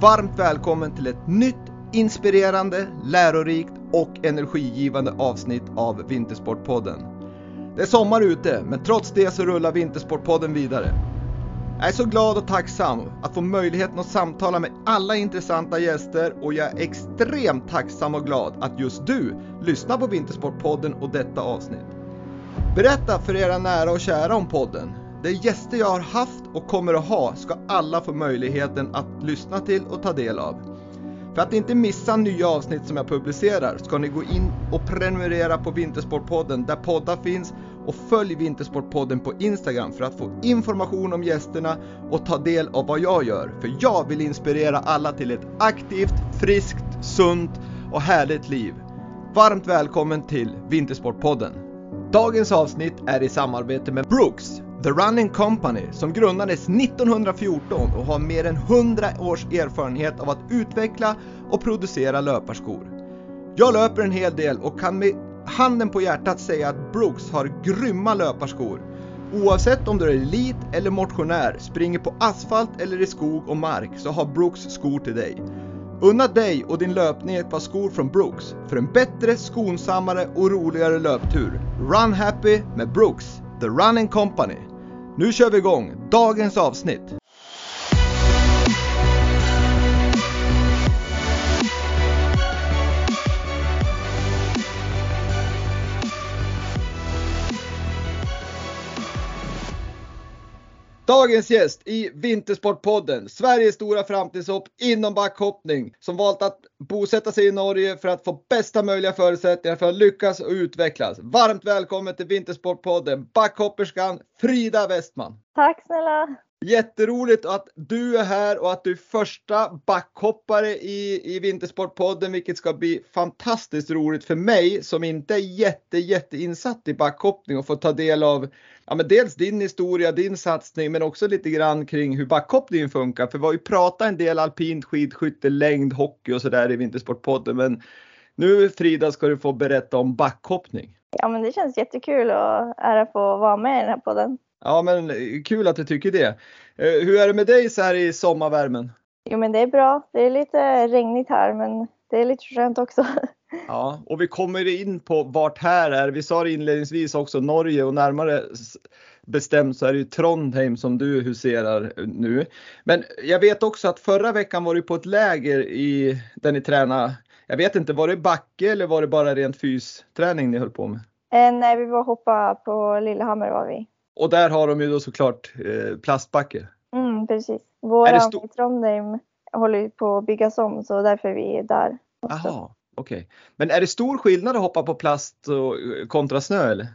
varmt välkommen till ett nytt inspirerande, lärorikt och energigivande avsnitt av Vintersportpodden. Det är sommar ute, men trots det så rullar Vintersportpodden vidare. Jag är så glad och tacksam att få möjligheten att samtala med alla intressanta gäster och jag är extremt tacksam och glad att just du lyssnar på Vintersportpodden och detta avsnitt. Berätta för era nära och kära om podden. De gäster jag har haft och kommer att ha ska alla få möjligheten att lyssna till och ta del av. För att inte missa nya avsnitt som jag publicerar ska ni gå in och prenumerera på Vintersportpodden där poddar finns och följ Vintersportpodden på Instagram för att få information om gästerna och ta del av vad jag gör. För jag vill inspirera alla till ett aktivt, friskt, sunt och härligt liv. Varmt välkommen till Vintersportpodden. Dagens avsnitt är i samarbete med Brooks, The Running Company, som grundades 1914 och har mer än 100 års erfarenhet av att utveckla och producera löparskor. Jag löper en hel del och kan med handen på hjärtat säga att Brooks har grymma löparskor. Oavsett om du är elit eller motionär, springer på asfalt eller i skog och mark så har Brooks skor till dig. Unna dig och din löpning ett par skor från Brooks för en bättre, skonsammare och roligare löptur. Run happy med Brooks, The Running Company. Nu kör vi igång dagens avsnitt. Dagens gäst i Vintersportpodden, Sveriges stora framtidshopp inom backhoppning, som valt att bosätta sig i Norge för att få bästa möjliga förutsättningar för att lyckas och utvecklas. Varmt välkommen till Vintersportpodden, backhopperskan Frida Westman. Tack snälla! Jätteroligt att du är här och att du är första backhoppare i, i Vintersportpodden, vilket ska bli fantastiskt roligt för mig som inte är jätte, jätteinsatt i backhoppning och få ta del av ja, men dels din historia, din satsning, men också lite grann kring hur backhoppningen funkar. För vi har ju pratat en del alpint skidskytte, längd, hockey och sådär i Vintersportpodden. Men nu Frida ska du få berätta om backhoppning. Ja, men det känns jättekul och ära få vara med i den här podden. Ja, men kul att du tycker det. Eh, hur är det med dig så här i sommarvärmen? Jo, men det är bra. Det är lite regnigt här, men det är lite skönt också. Ja, och vi kommer in på vart här är. Vi sa det inledningsvis också Norge och närmare bestämt så är det ju Trondheim som du huserar nu. Men jag vet också att förra veckan var du på ett läger i, där ni tränade. Jag vet inte, var det backe eller var det bara rent fysträning ni höll på med? Eh, nej, vi var hoppa på Lillehammer var vi. Och där har de ju då såklart eh, plastbacke. Mm, precis. Våran i Trondheim håller ju på att byggas om så därför är vi där. Jaha, okej. Okay. Men är det stor skillnad att hoppa på plast och, kontra snö eller?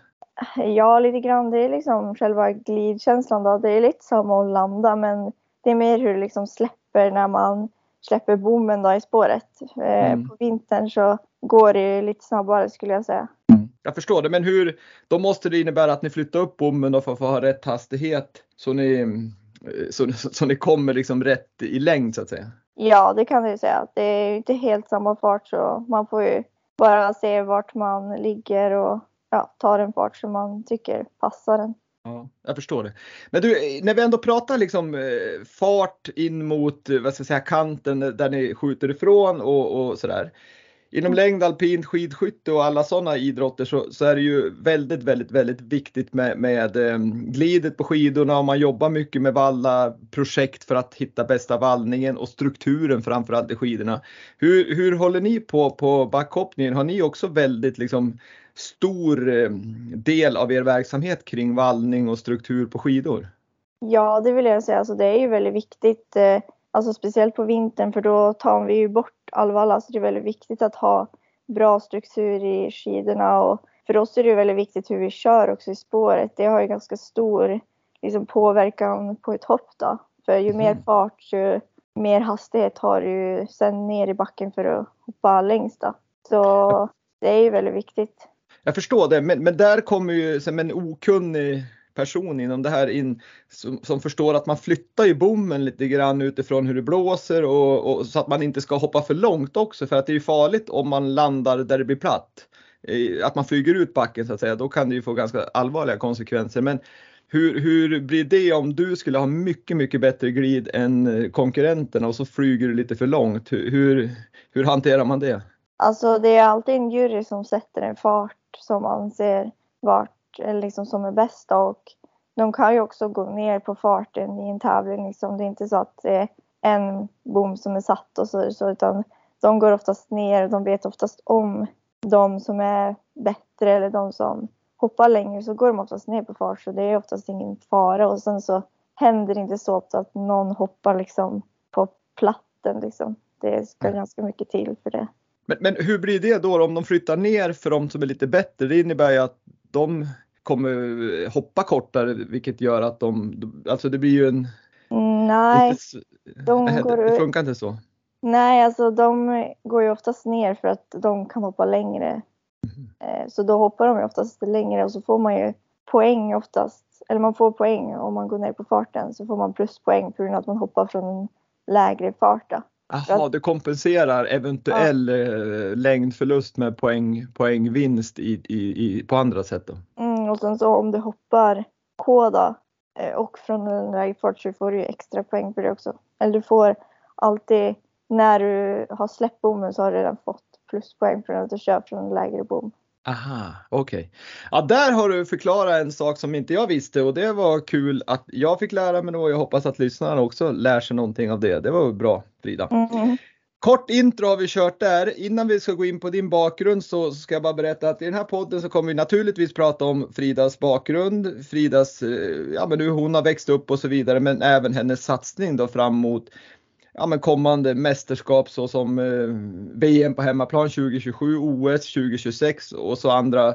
Ja, lite grann. Det är liksom själva glidkänslan då. Det är lite som att landa men det är mer hur det liksom släpper när man släpper bommen då i spåret. Eh, mm. På vintern så går det lite snabbare skulle jag säga. Jag förstår det, men hur, då måste det innebära att ni flyttar upp bommen för att få ha rätt hastighet så ni, eh, så, så ni kommer liksom rätt i längd så att säga? Ja, det kan du säga. Det är inte helt samma fart så man får ju bara se vart man ligger och ja, ta en fart som man tycker passar en. Ja, jag förstår det. Men du, när vi ändå pratar liksom eh, fart in mot vad ska jag säga, kanten där ni skjuter ifrån och, och sådär. Inom längd, alpint, skidskytte och alla sådana idrotter så, så, är det ju väldigt, väldigt, väldigt viktigt med, med eh, glidet på skidorna och man jobbar mycket med valla projekt för att hitta bästa vallningen och strukturen framförallt i skidorna. Hur, hur håller ni på på backhoppningen? Har ni också väldigt liksom stor eh, del av er verksamhet kring vallning och struktur på skidor? Ja, det vill jag säga. Alltså, det är ju väldigt viktigt. Eh, alltså speciellt på vintern för då tar vi ju bort all valla. Så det är väldigt viktigt att ha bra struktur i skidorna. Och för oss är det väldigt viktigt hur vi kör också i spåret. Det har ju ganska stor liksom, påverkan på ett hopp då. För ju mer mm. fart, ju mer hastighet har du sen ner i backen för att hoppa längst då. Så det är ju väldigt viktigt. Jag förstår det, men, men där kommer ju som en okunnig person inom det här in som, som, förstår att man flyttar ju bommen lite grann utifrån hur det blåser och, och, så att man inte ska hoppa för långt också för att det är ju farligt om man landar där det blir platt. Att man flyger ut backen så att säga, då kan det ju få ganska allvarliga konsekvenser. Men Hur, hur blir det om du skulle ha mycket, mycket bättre glid än eh, konkurrenterna och så flyger du lite för långt? Hur, hur, hur hanterar man det? Alltså det är alltid en jury som sätter en fart som anser vart, liksom som är bäst och de kan ju också gå ner på farten i en tävling. Liksom. Det är inte så att det är en bom som är satt och så, så utan de går oftast ner. De vet oftast om de som är bättre eller de som hoppar längre så går de oftast ner på fart så det är oftast ingen fara och sen så händer det inte så ofta att någon hoppar liksom på platten liksom. Det ska ganska mycket till för det. Men, men hur blir det då om de flyttar ner för de som är lite bättre? Det innebär ju att de kommer hoppa kortare vilket gör att de, alltså det blir ju en... Nej, inte, de går, det funkar inte så. Nej, alltså de går ju oftast ner för att de kan hoppa längre. Mm. Så då hoppar de ju oftast längre och så får man ju poäng oftast. Eller man får poäng om man går ner på farten så får man pluspoäng på grund av att man hoppar från en lägre fart. Jaha, det kompenserar eventuell ja. Eh, längdförlust med poäng, poängvinst i, i, i, på andra sätt då? Mm, och sen så om du hoppar K då eh, och från en lägre fart så får du extra poäng för det också. Eller du får alltid, när du har släppt bommen så har du redan fått pluspoäng för att du kör från en lägre bom. Aha, okej. Okay. Ja, där har du förklarat en sak som inte jag visste och det var kul att jag fick lära mig och jag hoppas att lyssnarna också lär sig någonting av det. Det var bra Frida. Mm. Kort intro har vi kört där. Innan vi ska gå in på din bakgrund så ska jag bara berätta att i den här podden så kommer vi naturligtvis prata om Fridas bakgrund, Fridas, eh, ja men hur hon har växt upp och så vidare, men även hennes satsning då fram mot ja, men kommande mästerskap såsom eh, VM på hemmaplan 2027, OS 2026 och så andra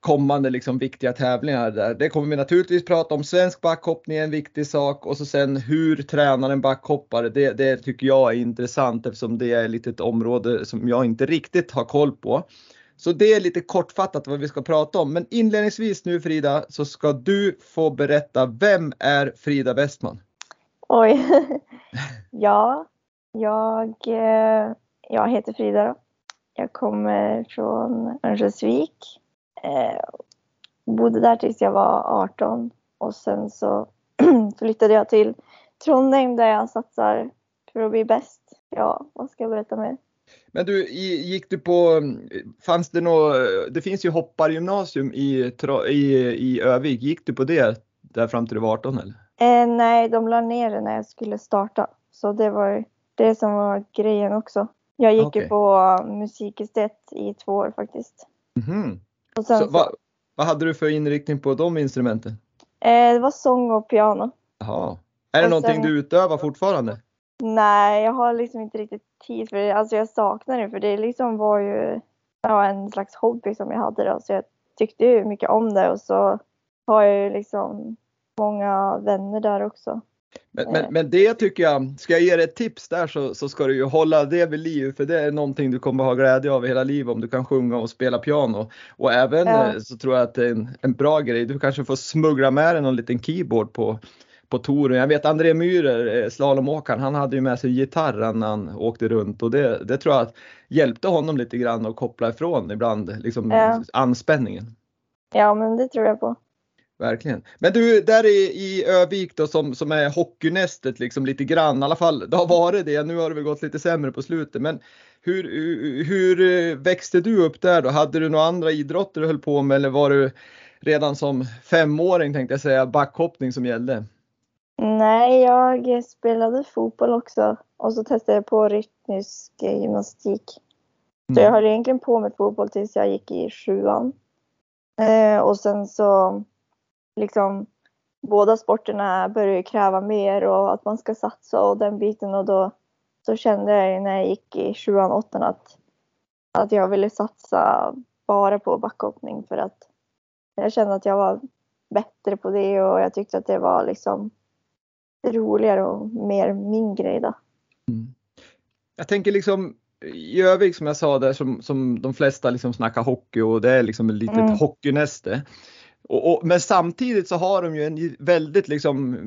kommande liksom viktiga tävlingar där. Det kommer vi naturligtvis prata om. Svensk backhoppning är en viktig sak och så sen hur tränar en backhoppare? Det, det tycker jag är intressant eftersom det är lite ett område som jag inte riktigt har koll på. Så det är lite kortfattat vad vi ska prata om. Men inledningsvis nu Frida så ska du få berätta. Vem är Frida Westman? Oj. ja, jag, eh, jag heter Frida. Jag kommer från Örnsköldsvik. Eh, bodde där tills jag var 18 och sen så flyttade jag till Trondheim där jag satsar för att bli bäst. Ja, vad ska jag berätta mer? Men du, gick du på, fanns det något, det finns ju hoppargymnasium i, i, i Övik, gick du på det där fram till du var 18 eller? Eh, nej, de la ner det när jag skulle starta. Så det var det som var grejen också. Jag gick okay. ju på musikestet i två år faktiskt. Mm. Och sen så, så, vad, hade du för inriktning på de instrumenten? Eh, det var sång och piano. Jaha. Är det och någonting sen, du utövar fortfarande? Nej, jag har liksom inte riktigt tid för det. Alltså jag saknar det för det liksom var ju ja, en slags hobby som jag hade då. Så jag tyckte ju mycket om det och så har jag ju liksom många vänner där också. Men, men, men, det tycker jag, ska jag ge dig ett tips där så, så ska du ju hålla det vid liv för det är någonting du kommer ha glädje av hela livet om du kan sjunga och spela piano. Och även ja. Eh, så tror jag att det är en, en, bra grej, du kanske får smuggla med dig någon liten keyboard på, på touren. Jag vet André Myhrer, eh, slalomåkaren, han hade ju med sig gitarren när han åkte runt och det, det tror jag att hjälpte honom lite grann att koppla ifrån ibland liksom ja. anspänningen. Ja men det tror jag på. Verkligen. Men du, där i, i Övik då som, som är hockeynästet liksom lite grann, i alla fall det har varit det, nu har det väl gått lite sämre på slutet. Men hur, hur växte du upp där då? Hade du några andra idrotter du höll på med eller var du redan som femåring tänkte jag säga backhoppning som gällde? Nej, jag spelade fotboll också och så testade jag på rytmisk gymnastik. Så mm. jag höll egentligen på med fotboll tills jag gick i sjuan. Eh, och sen så liksom båda sporterna börjar kräva mer och att man ska satsa och den biten och då så kände jag när jag gick i sjuan, åttan att, att jag ville satsa bara på backhoppning för att jag kände att jag var bättre på det och jag tyckte att det var liksom roligare och mer min grej då. Mm. Jag tänker liksom i Övik som jag sa där som, som de flesta liksom snackar hockey och det är liksom ett litet mm. hockeynäste. Och, och, men samtidigt så har de ju en väldigt liksom,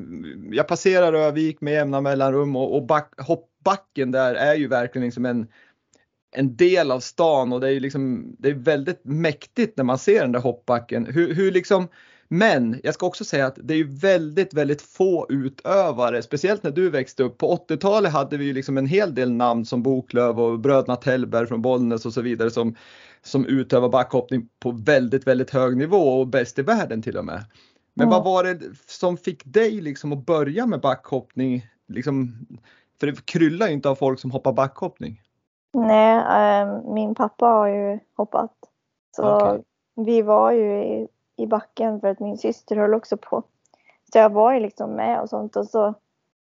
jag passerar Övik med jämna mellanrum och, och back, hoppbacken där är ju verkligen liksom en, en del av stan och det är ju liksom, det är väldigt mäktigt när man ser den där hoppbacken. Hur, hur liksom, men jag ska också säga att det är ju väldigt, väldigt få utövare, speciellt när du växte upp. På 80-talet hade vi ju liksom en hel del namn som Boklöv och bröderna Tellberg från Bollnäs och så vidare som, som utövar backhoppning på väldigt, väldigt hög nivå och bäst i världen till och med. Men mm. vad var det som fick dig liksom att börja med backhoppning? Liksom, för det kryllar ju inte av folk som hoppar backhoppning. Nej, äh, min pappa har ju hoppat. Så okay. vi var ju i, i backen för att min syster höll också på. Så jag var ju liksom med och sånt och så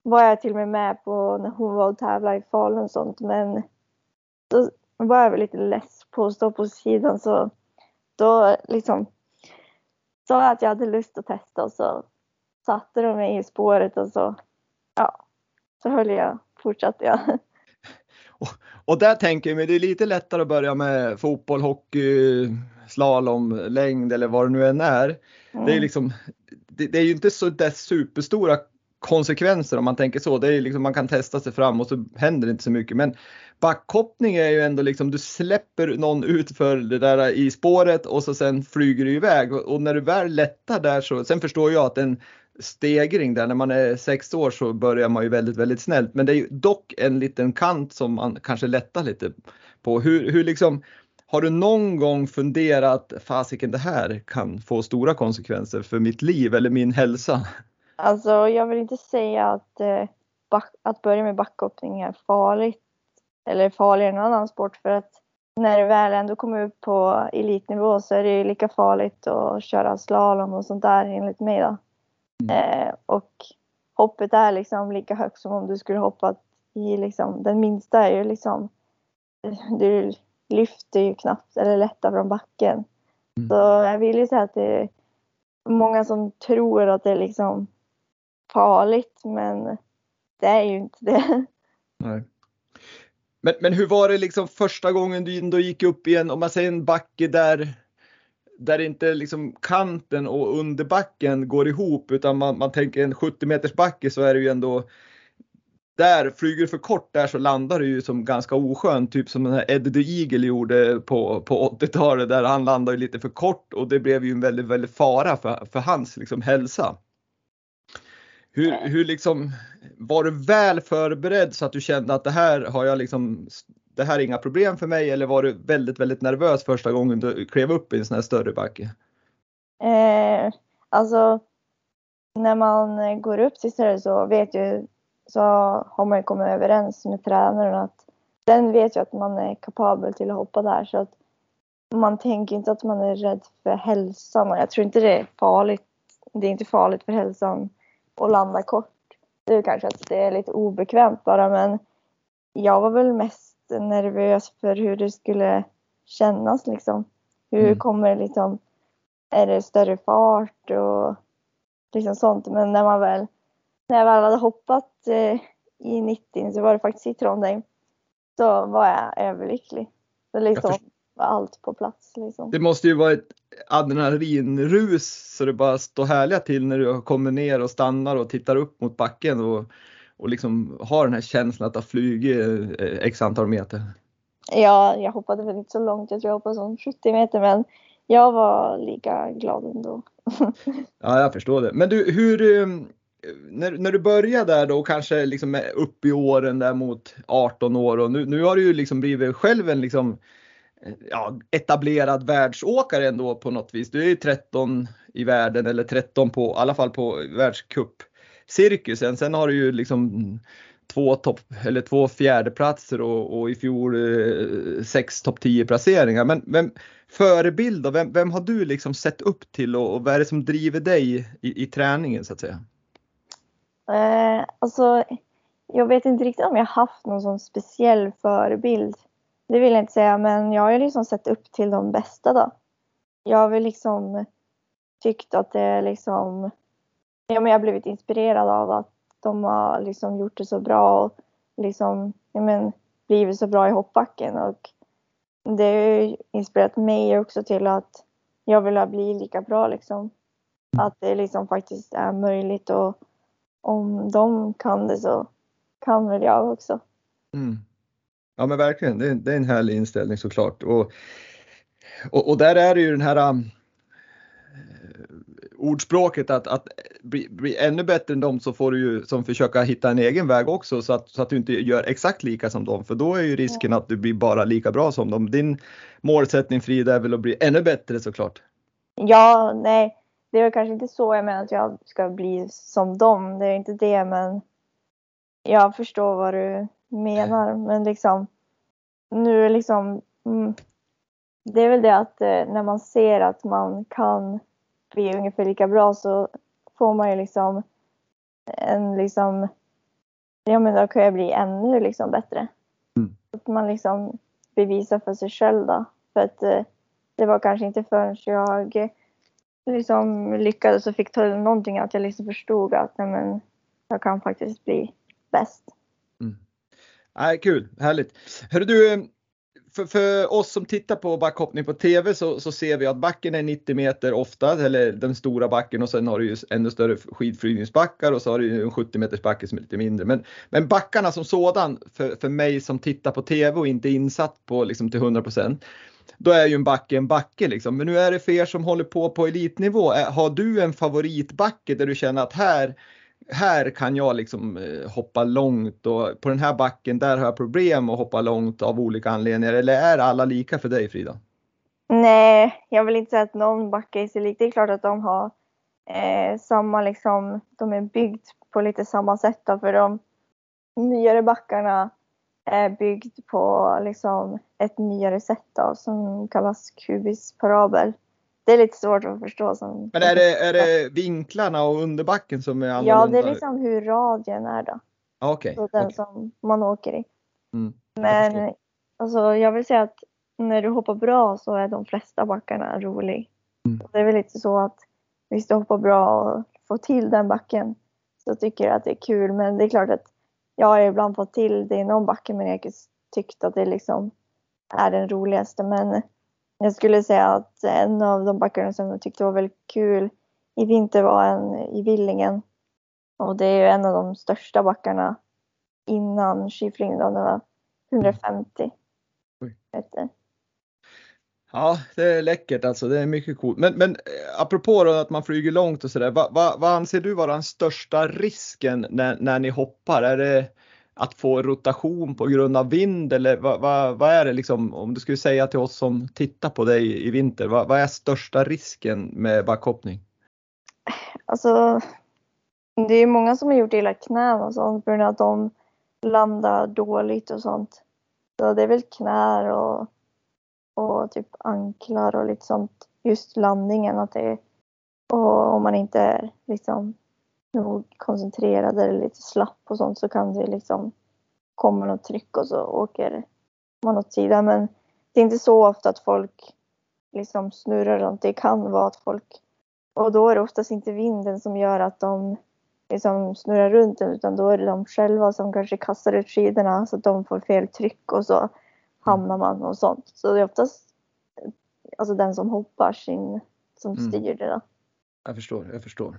var jag till och med med på när hon var och tävlade i Falun och sånt men då var jag väl lite less på att stå på sidan så då liksom sa jag att jag hade lust att testa och så satte de mig i spåret och så ja, så höll jag, fortsatte jag. Och, och där tänker jag mig, det är lite lättare att börja med fotboll, hockey, slalom, längd eller vad det nu än är. Mm. Det är liksom, det, det, är ju inte så där superstora konsekvenser om man tänker så. Det är liksom, man kan testa sig fram och så händer det inte så mycket. Men backhoppning är ju ändå liksom, du släpper någon ut för det där i spåret och så sen flyger du iväg och när du väl lättar där så, sen förstår jag att en stegring där. När man är sex år så börjar man ju väldigt, väldigt snällt. Men det är ju dock en liten kant som man kanske lättar lite på. Hur, hur liksom, har du någon gång funderat, fasiken det här kan få stora konsekvenser för mitt liv eller min hälsa? Alltså jag vill inte säga att, eh, back, att börja med backhoppning är farligt eller farligare än någon annan sport för att när du väl ändå kommer upp på elitnivå så är det lika farligt att köra slalom och sånt där enligt mig då. Mm. Eh, och hoppet är liksom lika högt som om du skulle hoppa i liksom, den minsta är ju liksom, du lyfter ju knappt eller lättar från backen. Mm. Så jag vill ju säga att det är många som tror att det är liksom farligt men det är ju inte det. Nej. Men, men hur var det liksom första gången du ändå gick upp i en, om man säger en backe där där inte liksom kanten och underbacken går ihop utan man, man tänker en 70 meters backe så är det ju ändå där flyger du för kort där så landar du ju som ganska oskönt, typ som den här Eddie the Eagle gjorde på, på 80-talet där han landade lite för kort och det blev ju en väldigt, väldigt fara för, för hans liksom hälsa. Hur, hur liksom, var du väl förberedd så att du kände att det här har jag liksom det här är inga problem för mig eller var du väldigt, väldigt nervös första gången du klev upp i en sån här större backe? Eh, alltså, när man går upp till större så vet ju, så har man ju kommit överens med tränaren att den vet ju att man är kapabel till att hoppa där så att man tänker inte att man är rädd för hälsan och jag tror inte det är farligt. Det är inte farligt för hälsan att landa kort. Det är kanske att det är lite obekvämt bara men jag var väl mest nervös för hur det skulle kännas liksom. Hur mm. kommer liksom, är det större fart och liksom sånt. Men när man väl, när jag väl hade hoppat eh, i 90 så var det faktiskt i Trondheim. Så var jag överlycklig. Så liksom var allt på plats liksom. Det måste ju vara ett adrenalinrus så det bara står härliga till när du kommer ner och stannar och tittar upp mot backen och och liksom ha den här känslan att ha flugit eh, x antal meter? Ja, jag hoppade väl inte så långt. Jag tror jag hoppade som 70 meter men jag var lika glad ändå. ja, jag förstår det. Men du, hur, eh, när, när du började där då kanske liksom upp i åren där mot 18 år och nu, nu har du ju liksom blivit själv en liksom eh, ja, etablerad världsåkare ändå på något vis. Du är ju 13 i världen eller 13 på, i alla fall på världscupcirkusen. Sen har du ju liksom två topp eller två fjärdeplatser och, och i fjol eh, sex topp 10 placeringar. Men vem, förebild då? Vem, vem har du liksom sett upp till och, och vad är det som driver dig i, i träningen så att säga? Eh, alltså, jag vet inte riktigt om jag haft någon sån speciell förebild. Det vill jag inte säga, men jag har ju liksom sett upp till de bästa då. Jag har väl liksom tyckt att det är liksom ja, men jag har blivit inspirerad av att de har liksom gjort det så bra och liksom, ja, men, blivit så bra i hoppbacken. Och det har inspirerat mig också till att jag vill bli lika bra liksom. Att det liksom faktiskt är möjligt och om de kan det så kan väl jag också. Mm. Ja men verkligen, det är, det är, en härlig inställning såklart. Och, och, och där är det ju den här ordspråket att, att bli, bli, ännu bättre än dem så får du ju som försöka hitta en egen väg också så att, så att du inte gör exakt lika som dem för då är ju risken att du blir bara lika bra som dem. Din målsättning Frida är väl att bli ännu bättre såklart? Ja, nej, det väl kanske inte så jag menar att jag ska bli som dem. Det är inte det, men jag förstår vad du menar. Men liksom nu liksom mm, det är väl det att eh, när man ser att man kan bli ungefär lika bra så får man ju liksom en liksom, ja men då kan jag bli ännu liksom bättre. Mm. Att man liksom bevisar för sig själv då. För att eh, det var kanske inte förrän jag liksom lyckades och fick ta någonting att jag liksom förstod att nej men, jag kan faktiskt bli bäst. Mm. Nej, kul, härligt. Hörru du, eh, för, för, oss som tittar på backhoppning på TV så, så, ser vi att backen är 90 meter ofta, eller den stora backen och sen har du ju ännu större skidflygningsbackar och så har du en 70 meters backe som är lite mindre. Men, men backarna som sådan, för, för mig som tittar på TV och inte insatt på liksom till 100 då är ju en backe en backe liksom. Men nu är det för er som håller på på elitnivå, har du en favoritbacke där du känner att här här kan jag liksom eh, hoppa långt och på den här backen där har jag problem att hoppa långt av olika anledningar. Eller är alla lika för dig Frida? Nej, jag vill inte säga att någon backe är sig lik. Det är klart att de har eh, samma liksom, de är byggt på lite samma sätt då, för de nyare backarna är byggd på liksom ett nyare sätt då, som kallas kubis parabel det är lite svårt att förstå. Som Men är det, är det vinklarna och underbacken som är annorlunda? Ja, det är liksom hur radien är då. Okej. Okay. den okay. som man åker i. Mm, Men jag alltså, jag vill säga att när du hoppar bra så är de flesta backarna roliga. Mm. Det är väl lite så att hvis du hoppar bra och får till den backen så tycker jag att det är kul. Men det är klart att jag har ibland fått till det i någon backe men jag tyckt att det liksom är den roligaste. Men jag skulle säga att en av de backarna som jag tyckte var väldigt kul i vinter var en i Villingen. Och det är ju en av de största backarna innan skiflygningen. Det var 150 meter. Ja, det är läckert alltså. Det är mycket coolt. Men, men eh, apropå då att man flyger långt och sådär. Vad, vad, vad anser du vara den största risken när, när ni hoppar? Är det att få rotation på grund av vind eller vad, vad, vad, är det liksom om du skulle säga till oss som tittar på dig i vinter, vad, vad är största risken med backhoppning? Alltså, det är många som har gjort illa knän och sånt på grund av att de landar dåligt och sånt. Så det är väl knär och, och typ anklar och lite sånt. Just landningen att det och om man inte är liksom nog koncentrerad eller lite slapp och sånt så kan det liksom komma något tryck och så åker man åt sidan. Men det är inte så ofta att folk liksom snurrar runt. Det kan vara att folk, och då är det oftast inte vinden som gör att de liksom snurrar runt den utan då är det de själva som kanske kastar ut skidorna så att de får fel tryck och så hamnar man och sånt. Så det är oftast alltså den som hoppar sin, som mm. styr det. Då. Jag förstår, jag förstår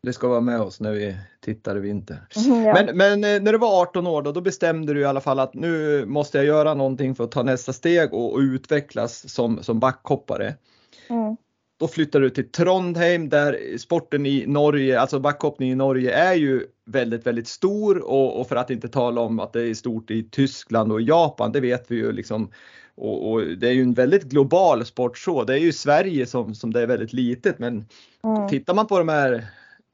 det ska vara med oss när vi tittar i vinter. Ja. men, men, eh, när du var 18 år då, då, bestämde du i alla fall att nu måste jag göra någonting för att ta nästa steg och, och utvecklas som, som backhoppare. Mm. Då flyttade du till Trondheim där sporten i Norge, alltså backhoppning i Norge är ju väldigt, väldigt stor och, och, för att inte tala om att det är stort i Tyskland och Japan, det vet vi ju liksom. Och, och det är ju en väldigt global sport så. Det är ju Sverige som, som det är väldigt litet men mm. tittar man på de här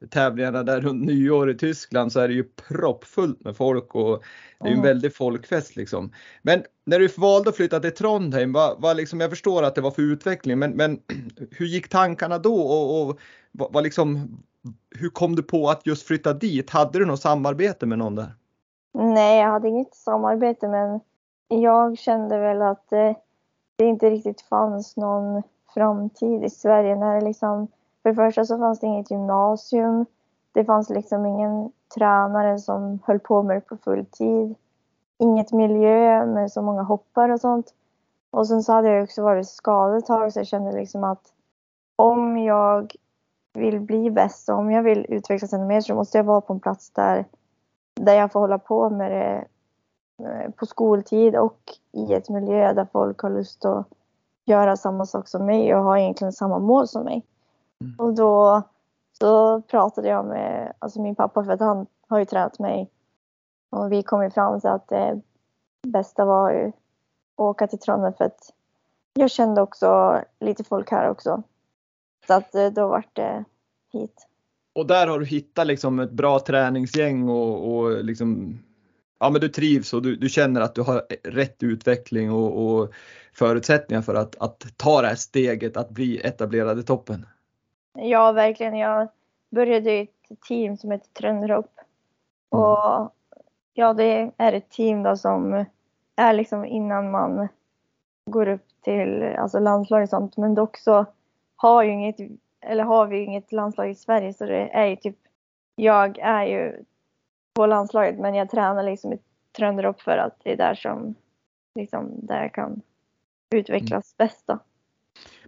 tävlingarna där runt nyår i Tyskland så är det ju proppfullt med folk och det är ju en väldig folkfest liksom. Men när du valde att flytta till Trondheim, vad, vad liksom, jag förstår att det var för utveckling, men, men hur gick tankarna då och, och vad, vad liksom, hur kom du på att just flytta dit? Hade du något samarbete med någon där? Nej, jag hade inget samarbete, men jag kände väl att det, det inte riktigt fanns någon framtid i Sverige när det liksom för det första så fanns det inget gymnasium. Det fanns liksom ingen tränare som höll på med det på full tid. Inget miljö med så många hoppar och sånt. Och sen så hade jag också varit skadad ett tag så jag kände liksom att om jag vill bli bäst och om jag vill utvecklas ännu mer så måste jag vara på en plats där, där jag får hålla på med det eh, på skoltid och i ett miljö där folk har lust att göra samma sak som mig och har egentligen samma mål som mig. Mm. Och då så pratade jag med alltså min pappa för att han har ju tränat mig. Och vi kom ju fram till att det bästa var ju att åka till Trondheim för att jag kände också lite folk här också. Så att eh, då vart det hit. Och där har du hittat liksom ett bra träningsgäng och, och liksom, ja men du trivs och du, du känner att du har rätt utveckling och, och förutsättningar för att, att ta det här steget att bli etablerad i toppen. Ja, verkligen. Jag började i ett team som heter Trönderhopp. Och ja, det är ett team då som är liksom innan man går upp till alltså landslag och sånt. Men dock så har, ju inget, eller har vi inget landslag i Sverige så det är ju typ, jag är ju på landslaget men jag tränar liksom i Trönderup för att det är där som liksom där jag kan utvecklas bäst då.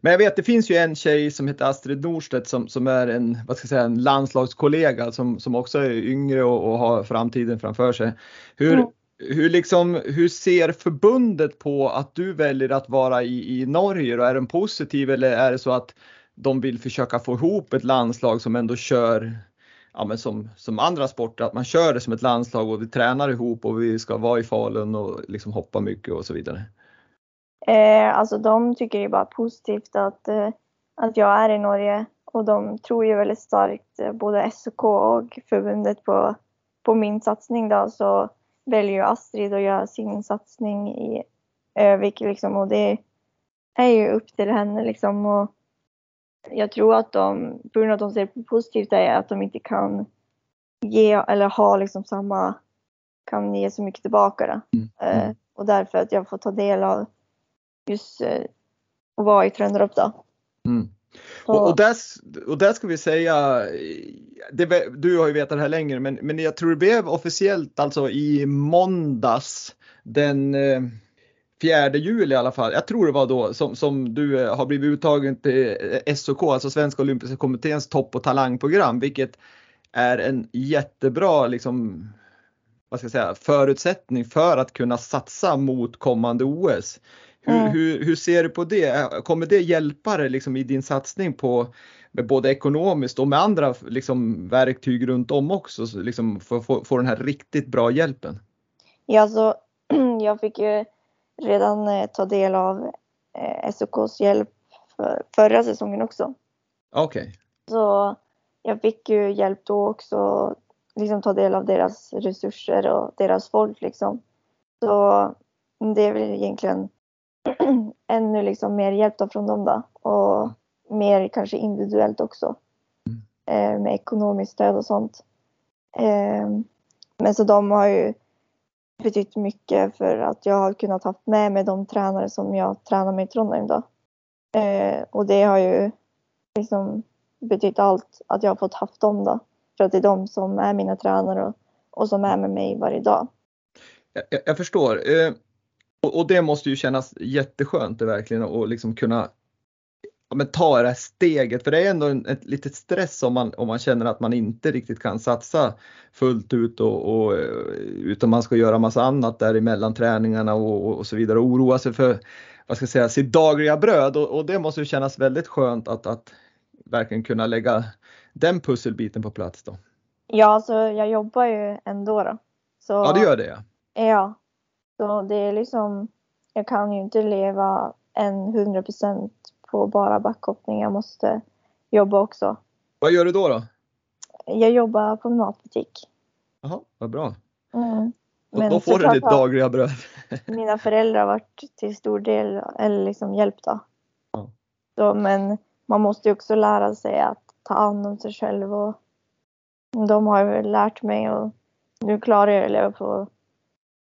Men jag vet, det finns ju en tjej som heter Astrid Norstedt som, som är en, vad ska jag säga, en landslagskollega som, som också är yngre och, och har framtiden framför sig. Hur, mm. hur, liksom, hur ser förbundet på att du väljer att vara i, i Norge? Då? Är den positiv eller är det så att de vill försöka få ihop ett landslag som ändå kör ja, men som, som andra sporter, att man kör det som ett landslag och vi tränar ihop och vi ska vara i Falun och liksom hoppa mycket och så vidare? Eh, alltså de tycker är bara positivt att, eh, att jag är i Norge och de tror ju väldigt starkt, eh, både SOK och förbundet på, på min satsning då, så väljer ju Astrid att göra sin satsning i Övik liksom och det är ju upp till henne liksom och jag tror att de, på grund av att de ser positivt är att de inte kan ge eller ha liksom samma, kan ge så mycket tillbaka då. Mm. Mm. och därför att jag får ta del av just eh, att vara i Trönderup då. Mm. Och, och, där, och där ska vi säga, det, du har ju vetat det här längre, men, men jag tror det blev officiellt alltså i måndags den 4 eh, juli i alla fall, jag tror det var då som, som du eh, har blivit uttagen till SOK, alltså Svenska Olympiska Kommitténs topp och talangprogram, vilket är en jättebra liksom, vad ska jag säga, förutsättning för att kunna satsa mot kommande OS. Hur, mm. hur, hur, ser du på det? Kommer det hjälpa dig liksom i din satsning på både ekonomiskt och med andra liksom, verktyg runt om också liksom, för att få den här riktigt bra hjälpen? Ja, alltså, jag fick ju redan eh, ta del av eh, SOKs hjälp för, förra säsongen också. Okej. Okay. Så jag fick ju hjälp då också, liksom ta del av deras resurser och deras folk liksom. Så det är väl egentligen ännu liksom mer hjälp då från dem då. Och mer kanske individuellt också. Mm. Eh, med ekonomiskt stöd och sånt. Eh, men så de har ju betytt mycket för att jag har kunnat ha med mig de tränare som jag tränar med i Trondheim då. Eh, och det har ju liksom betytt allt att jag har fått haft dem då. För att det är de som är mina tränare och, och som är med mig varje dag. Jag, jag förstår. Eh, Eh, och, och, det måste ju kännas jätteskönt det verkligen att liksom kunna ja, men ta det här steget. För det är ändå en, ett litet stress om man, om man känner att man inte riktigt kan satsa fullt ut och, och utan man ska göra massa annat där emellan träningarna och, och så vidare och oroa sig för vad ska jag säga, sitt dagliga bröd och, och det måste ju kännas väldigt skönt att, att verkligen kunna lägga den pusselbiten på plats då. Ja, alltså jag jobbar ju ändå då. Så, ja, det gör det ja. Så det är liksom, jag kan ju inte leva en 100% på bara backhoppning. Jag måste jobba också. Vad gör du då? då? Jag jobbar på en matbutik. Jaha, vad bra. Mm. Men då får du ditt dagliga bröd. mina föräldrar har varit till stor del eller liksom hjälpt då. Ja. Så, men man måste ju också lära sig att ta hand om sig själv och de har ju lärt mig och nu klarar jag att leva på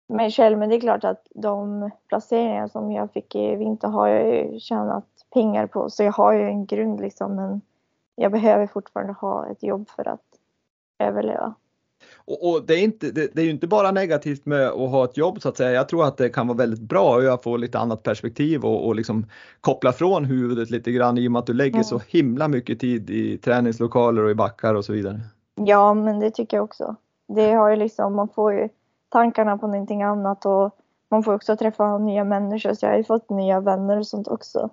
mig själv. Men det är klart att de placeringar som jag fick i vinter har jag ju tjänat pengar på. Så jag har ju en grund liksom. Men jag behöver fortfarande ha ett jobb för att överleva. Och, och det, är inte, det, det, är ju inte bara negativt med att ha ett jobb så att säga. Jag tror att det kan vara väldigt bra att få lite annat perspektiv och, och liksom koppla från huvudet lite grann i och med att du lägger mm. så himla mycket tid i träningslokaler och i backar och så vidare. Ja, men det tycker jag också. Det har ju liksom, man får ju tankarna på någonting annat och man får också träffa nya människor så jag har ju fått nya vänner och sånt också.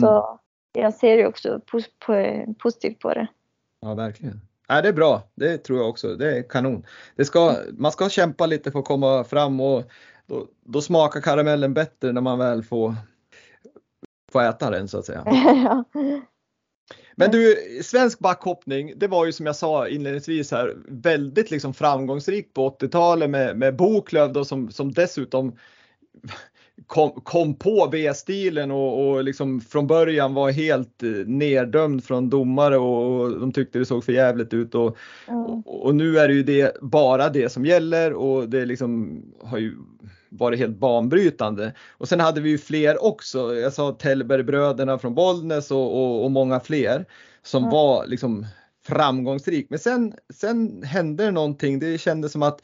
Så mm. jag ser ju också positivt på det. Ja, verkligen. Nej, det är bra. Det tror jag också. Det är kanon. Det ska, man ska kämpa lite för att komma fram och då, då smakar karamellen bättre när man väl får, får äta den så att säga. ja. Men du, svensk backhoppning, det var ju som jag sa inledningsvis här väldigt liksom framgångsrikt på 80-talet med, med Boklöv då som, som dessutom kom, kom på V-stilen och, och liksom från början var helt eh, neddömd från domare och, och de tyckte det såg för jävligt ut och, Mm. och, och nu är det ju det, bara det som gäller och det liksom har ju varit helt banbrytande. Och sen hade vi ju fler också. Jag sa Tellbergbröderna från Bollnäs och, och, och många fler som Mm. var liksom framgångsrik. Men sen, sen hände det någonting. Det kändes som att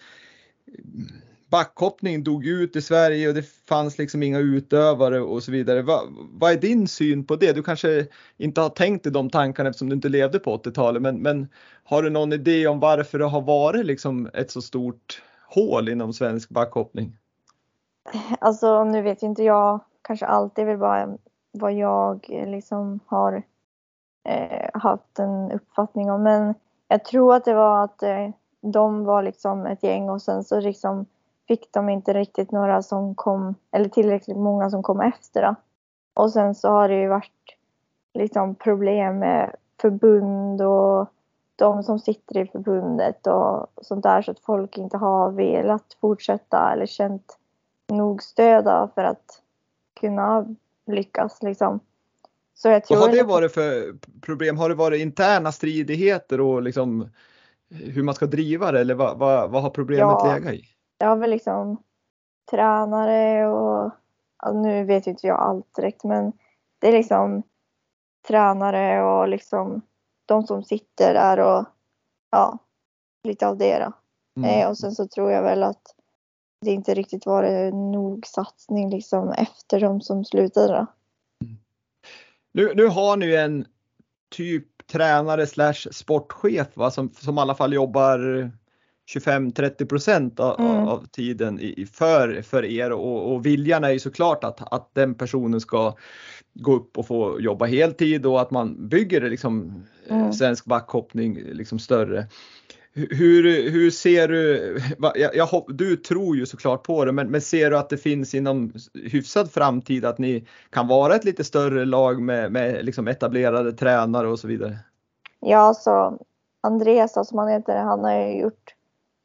backhoppning dog ut i Sverige och det fanns liksom inga utövare och så vidare. Va, vad är din syn på det? Du kanske inte har tänkt i de tankarna eftersom du inte levde på 80-talet, men, men har du någon idé om varför det har varit liksom ett så stort hål inom svensk backhoppning? Alltså nu vet ju inte jag kanske alltid vill bara vad jag liksom har eh, haft en uppfattning om. Men jag tror att det var att eh, de var liksom ett gäng och sen så liksom fick de inte riktigt några som kom, eller tillräckligt många som kom efter. Då. Och sen så har det ju varit liksom problem med förbund och de som sitter i förbundet och sånt där så att folk inte har velat fortsätta eller känt nog stöd för att kunna lyckas liksom. Så jag tror Vad har det varit för problem? Har det varit interna stridigheter och liksom hur man ska driva det eller vad, vad, vad har problemet Ja. legat i? Jag har väl liksom tränare och nu vet ju inte jag allt direkt men det är liksom tränare och liksom de som sitter där och ja, lite av det då. Mm. Eh, och sen så tror jag väl att det inte riktigt var nog satsning liksom efter de som slutade då. Nu, nu har ni en typ tränare slash sportchef va, som, som i alla fall jobbar 25-30 procent av, Mm. av tiden i, för, för er och, och viljan är ju såklart att, att den personen ska gå upp och få jobba heltid och att man bygger liksom Mm. svensk backhoppning liksom större. Hur- Hur, ser du, jag, jag, du tror ju såklart på det, men, men ser du att det finns inom hyfsad framtid att ni kan vara ett lite större lag med, med liksom etablerade tränare och så vidare? Ja, så Andreas som han heter, han har ju gjort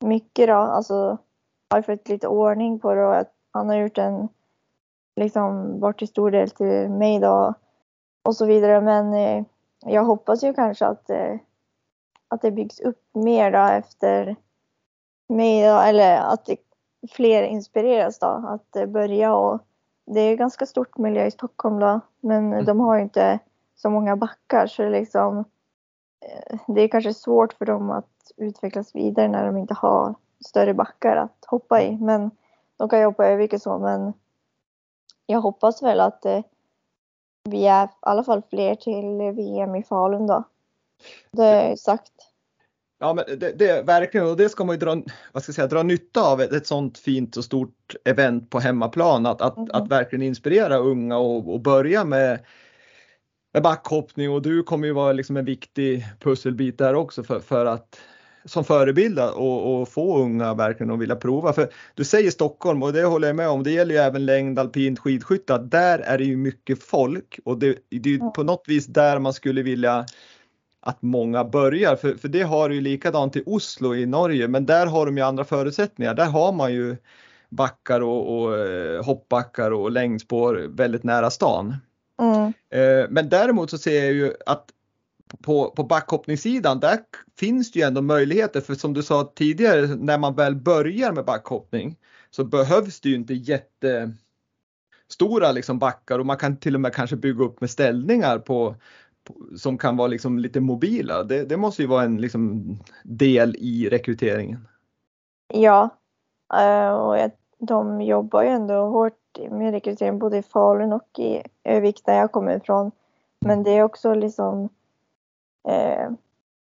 mycket då. Alltså har fått lite ordning på det och att han har gjort en liksom varit till stor del till mig då och så vidare. Men eh, jag hoppas ju kanske att, eh, att det byggs upp mer då efter mig då, eller att fler inspireras då att eh, börja och det är ganska stort miljö i Stockholm då, men de har ju inte så många backar så liksom det är kanske svårt för dem att utvecklas vidare när de inte har större backar att hoppa i. Men de kan ju hoppa över vilket så men jag hoppas väl att eh, vi är i alla fall fler till VM i Falun då. Det är sagt. Ja, men det, det verkligen och det ska man ju dra, vad ska jag säga, dra nytta av ett, ett sånt fint och stort event på hemmaplan. Att, att, Mhm. att verkligen inspirera unga och, och börja med, med backhoppning och du kommer ju vara liksom en viktig pusselbit där också för, för att som förebild och, och få unga verkligen att vilja prova. För du säger Stockholm och det håller jag med om. Det gäller ju även längd, alpint, skidskytte. Där är det ju mycket folk och det, det är ju på något vis där man skulle vilja att många börjar. För, för det har ju likadant i Oslo i Norge, men där har de ju andra förutsättningar. Där har man ju backar och, och eh, hoppbackar och längdspår väldigt nära stan. Mm. Eh, Men däremot så ser jag ju att på, på backhoppningssidan där finns det ju ändå möjligheter för som du sa tidigare när man väl börjar med backhoppning så behövs det ju inte jättestora liksom backar och man kan till och med kanske bygga upp med ställningar på, på som kan vara liksom lite mobila. Det, det måste ju vara en liksom del i rekryteringen. Ja, eh, och jag, de jobbar ju ändå hårt med rekrytering både i Falun och i Övik där jag kommer ifrån. Men det är också liksom eh,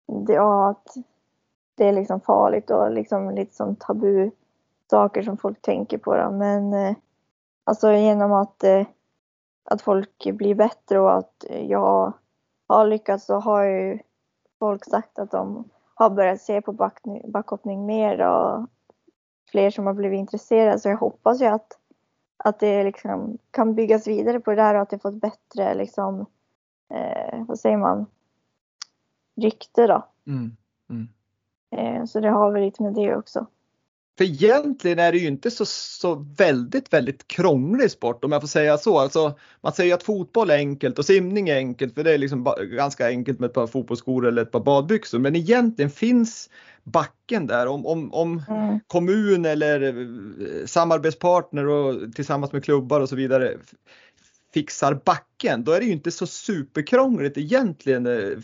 det, ja, att det är liksom farligt och liksom lite som tabu saker som folk tänker på. Då. Men eh, alltså genom att, eh, att folk blir bättre och att jag har lyckats så har ju folk sagt att de har börjat se på back, backhoppning mer och fler som har blivit intresserade. Så jag hoppas ju att, att det liksom kan byggas vidare på det där och att det får ett bättre, liksom, eh, vad säger man, rykte då. Mm. Mm. Eh, så det har väl lite med det också. För egentligen är det ju inte så, så väldigt, väldigt krånglig sport om jag får säga så. Alltså, man säger att fotboll är enkelt och simning är enkelt för det är liksom ganska enkelt med ett par fotbollsskor eller ett par badbyxor. Men egentligen finns backen där. Om, om, om mm. kommun eller eh, samarbetspartner och tillsammans med klubbar och så vidare fixar backen, då är det ju inte så superkrångligt egentligen eh,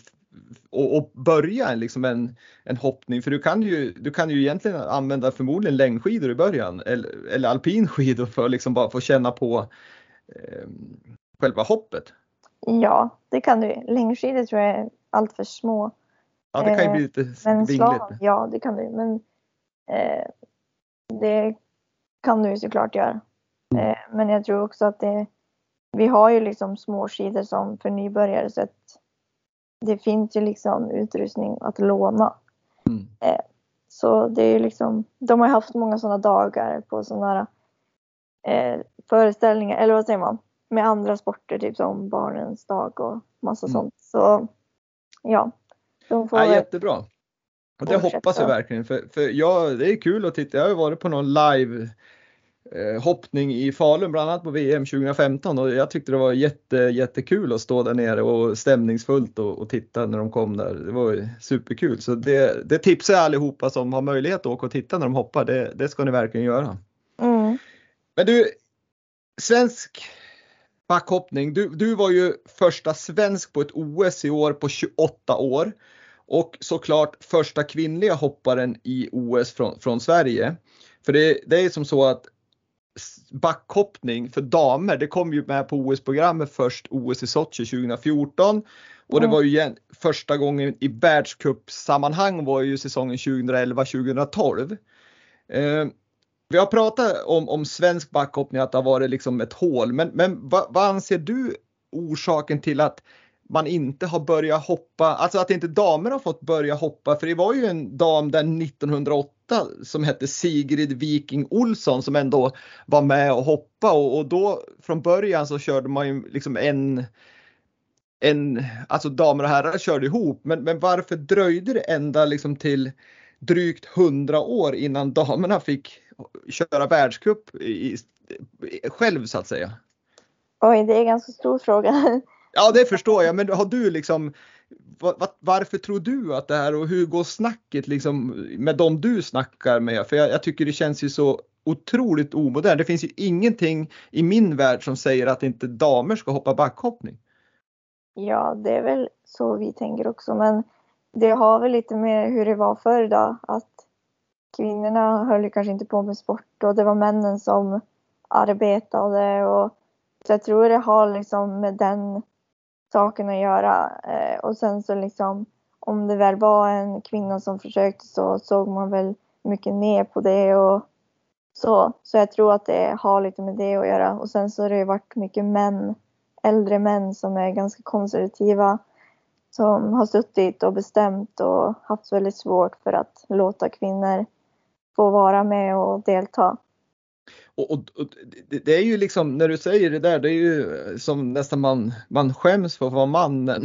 och, och börja liksom en, en hoppning för du kan, ju, du kan ju egentligen använda förmodligen längdskidor i början eller, eller alpinskidor för att liksom bara få känna på eh, själva hoppet. Ja, det kan du. Längdskidor tror jag är allt för små. Ja, det kan ju bli lite eh, vingligt. Ja, det kan du. Men eh, det kan du såklart göra. Mm. Eh, men jag tror också att det, vi har ju liksom småskidor som för nybörjare så att det finns ju liksom utrustning att låna. Mm. Eh, så det är ju liksom, de har haft många sådana dagar på sådana eh, föreställningar, eller vad säger man, med andra sporter, typ som Barnens dag och massa mm. sånt. Så ja. De får ja, jättebra. Och det hoppas jag verkligen för, för ja, det är kul att titta. Jag har ju varit på någon live hoppning i Falun bland annat på VM 2015 och jag tyckte det var jätte, jättekul att stå där nere och stämningsfullt och, och titta när de kom där. Det var superkul så det, det tipsar jag allihopa som har möjlighet att åka och titta när de hoppar. Det, det ska ni verkligen göra. Mm. Men du, svensk backhoppning. Du, du var ju första svensk på ett OS i år på 28 år och såklart första kvinnliga hopparen i OS från, från Sverige. För det, det är som så att backhoppning för damer, det kom ju med på OS-programmet först OS i Sochi 2014 och det var ju igen, första gången i världscupsammanhang var ju säsongen 2011-2012. Eh, vi har pratat om, om svensk backhoppning, att det har varit liksom ett hål, men, men vad, vad anser du orsaken till att man inte har börjat hoppa, alltså att inte damer har fått börja hoppa, för det var ju en dam där 1908 som hette Sigrid Viking Olsson som ändå var med och hoppa och, och då från början så körde man ju liksom en en, alltså damer och herrar körde ihop, men, men varför dröjde det ända liksom till drygt 100 år innan damerna fick köra världscup i, själv så att säga? Oj, det är en ganska stor fråga. Ja, det förstår jag, men har du liksom var, varför tror du att det här och hur går snacket liksom med de du snackar med? För jag, jag tycker det känns ju så otroligt omodernt. Det finns ju ingenting i min värld som säger att inte damer ska hoppa backhoppning. Ja, det är väl så vi tänker också, men det har väl lite med hur det var förr då, att kvinnorna höll kanske inte på med sport och det var männen som arbetade och så jag tror det har liksom med den saken att göra. Eh, och sen så liksom om det väl var en kvinna som försökte så såg man väl mycket ner på det och så. Så jag tror att det har lite med det att göra. Och sen så har det varit mycket män, äldre män som är ganska konservativa som har suttit och bestämt och haft väldigt svårt för att låta kvinnor få vara med och delta. Och, och, och, det är ju liksom när du säger det där, det är ju som nästan man, man skäms för att vara man när,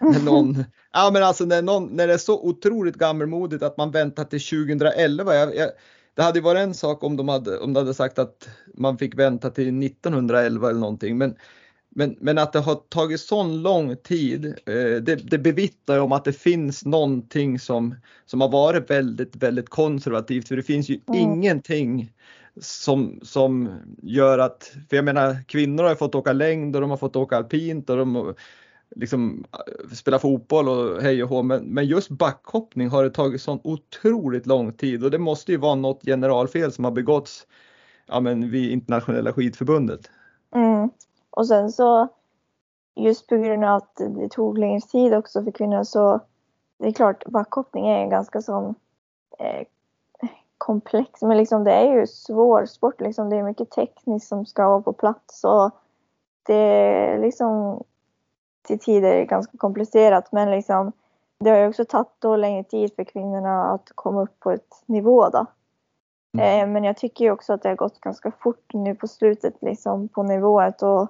när någon, ja men alltså när, någon, när det är så otroligt gammelmodigt att man väntar till 2011. Jag, jag, det hade varit en sak om de hade, om de hade sagt att man fick vänta till 1911 eller någonting, men men, men att det har tagit sån lång tid, eh, det, det bevittnar om att det finns någonting som, som har varit väldigt, väldigt konservativt. För det finns ju mm. ingenting som, som gör att, för jag menar kvinnor har fått åka längd och de har fått åka alpint och de liksom äh, spela fotboll och hej och hå, men, men just backhoppning har det tagit sån otroligt lång tid och det måste ju vara något generalfel som har begåtts ja, men vid internationella skidförbundet. Mm. Och sen så just på grund av att det tog längre tid också för kvinnor så det är klart backhoppning är en ganska sån eh, komplex, men liksom det är ju svår sport liksom. Det är mycket tekniskt som ska vara på plats och det är liksom till tider ganska komplicerat men liksom det har ju också tagit då längre tid för kvinnorna att komma upp på ett nivå då. Mm. Eh, men jag tycker ju också att det har gått ganska fort nu på slutet liksom på nivået och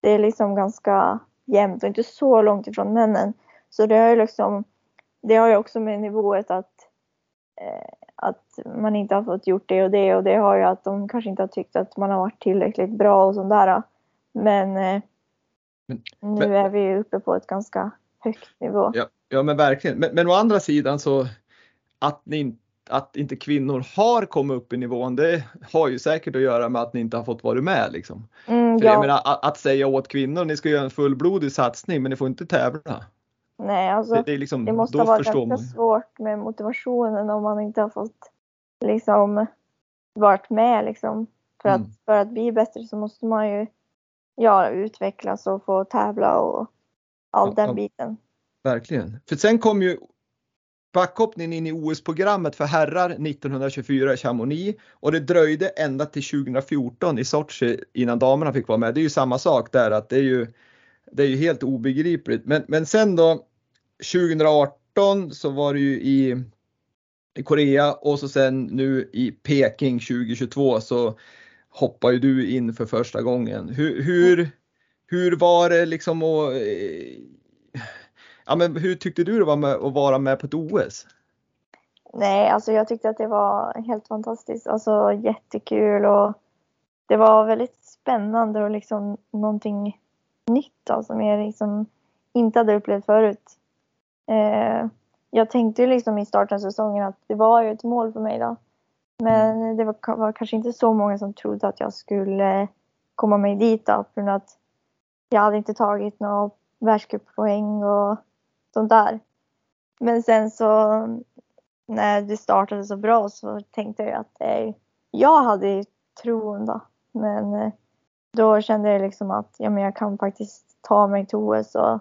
det är liksom ganska jämnt och inte så långt ifrån männen. Så det har ju liksom, det har ju också med nivået att, att man inte har fått gjort det och det och det har ju att de kanske inte har tyckt att man har varit tillräckligt bra och sådär. Men, eh, Men- nu men- är vi uppe på ett ganska högt nivå. Ja, ja men verkligen. Men, men å andra sidan så att, ni, att inte kvinnor har kommit upp i nivån det har ju säkert att göra med att ni inte har fått vara med liksom. Mm, För jag ja, menar att, att säga åt kvinnor ni ska göra en fullblodig satsning men ni får inte tävla. Nej alltså. Det, det, är liksom, Det måste förstår ganska man. svårt med motivationen om man inte har fått liksom varit med liksom. För, Mm. att, för att bli bättre så måste man ju ja, utvecklas och få tävla och all Ja, den biten. Verkligen. För sen kom ju backhoppningen in i OS-programmet för herrar 1924 i Chamonix och det dröjde ända till 2014 i Sochi innan damerna fick vara med. Det är ju samma sak där att det är ju, det är ju helt obegripligt. Men, men sen då 2018 så var det ju i, i Korea och så sen nu i Peking 2022 så hoppar ju du in för första gången. Hur, hur, hur var det liksom att eh, Ja, men hur tyckte du det var med att vara med på ett OS? Nej, alltså jag tyckte att det var helt fantastiskt. Alltså jättekul och det var väldigt spännande och liksom någonting nytt då, som jag liksom inte hade upplevt förut. Eh, jag tänkte ju liksom i starten av säsongen att det var ju ett mål för mig då. Men det var, var kanske inte så många som trodde att jag skulle komma mig dit då, för att jag hade inte tagit några världscuppoäng och sånt där. Men sen så när det startade så bra så tänkte jag att eh, jag hade tron då. Men eh, då kände jag liksom att ja, men jag kan faktiskt ta mig till OS och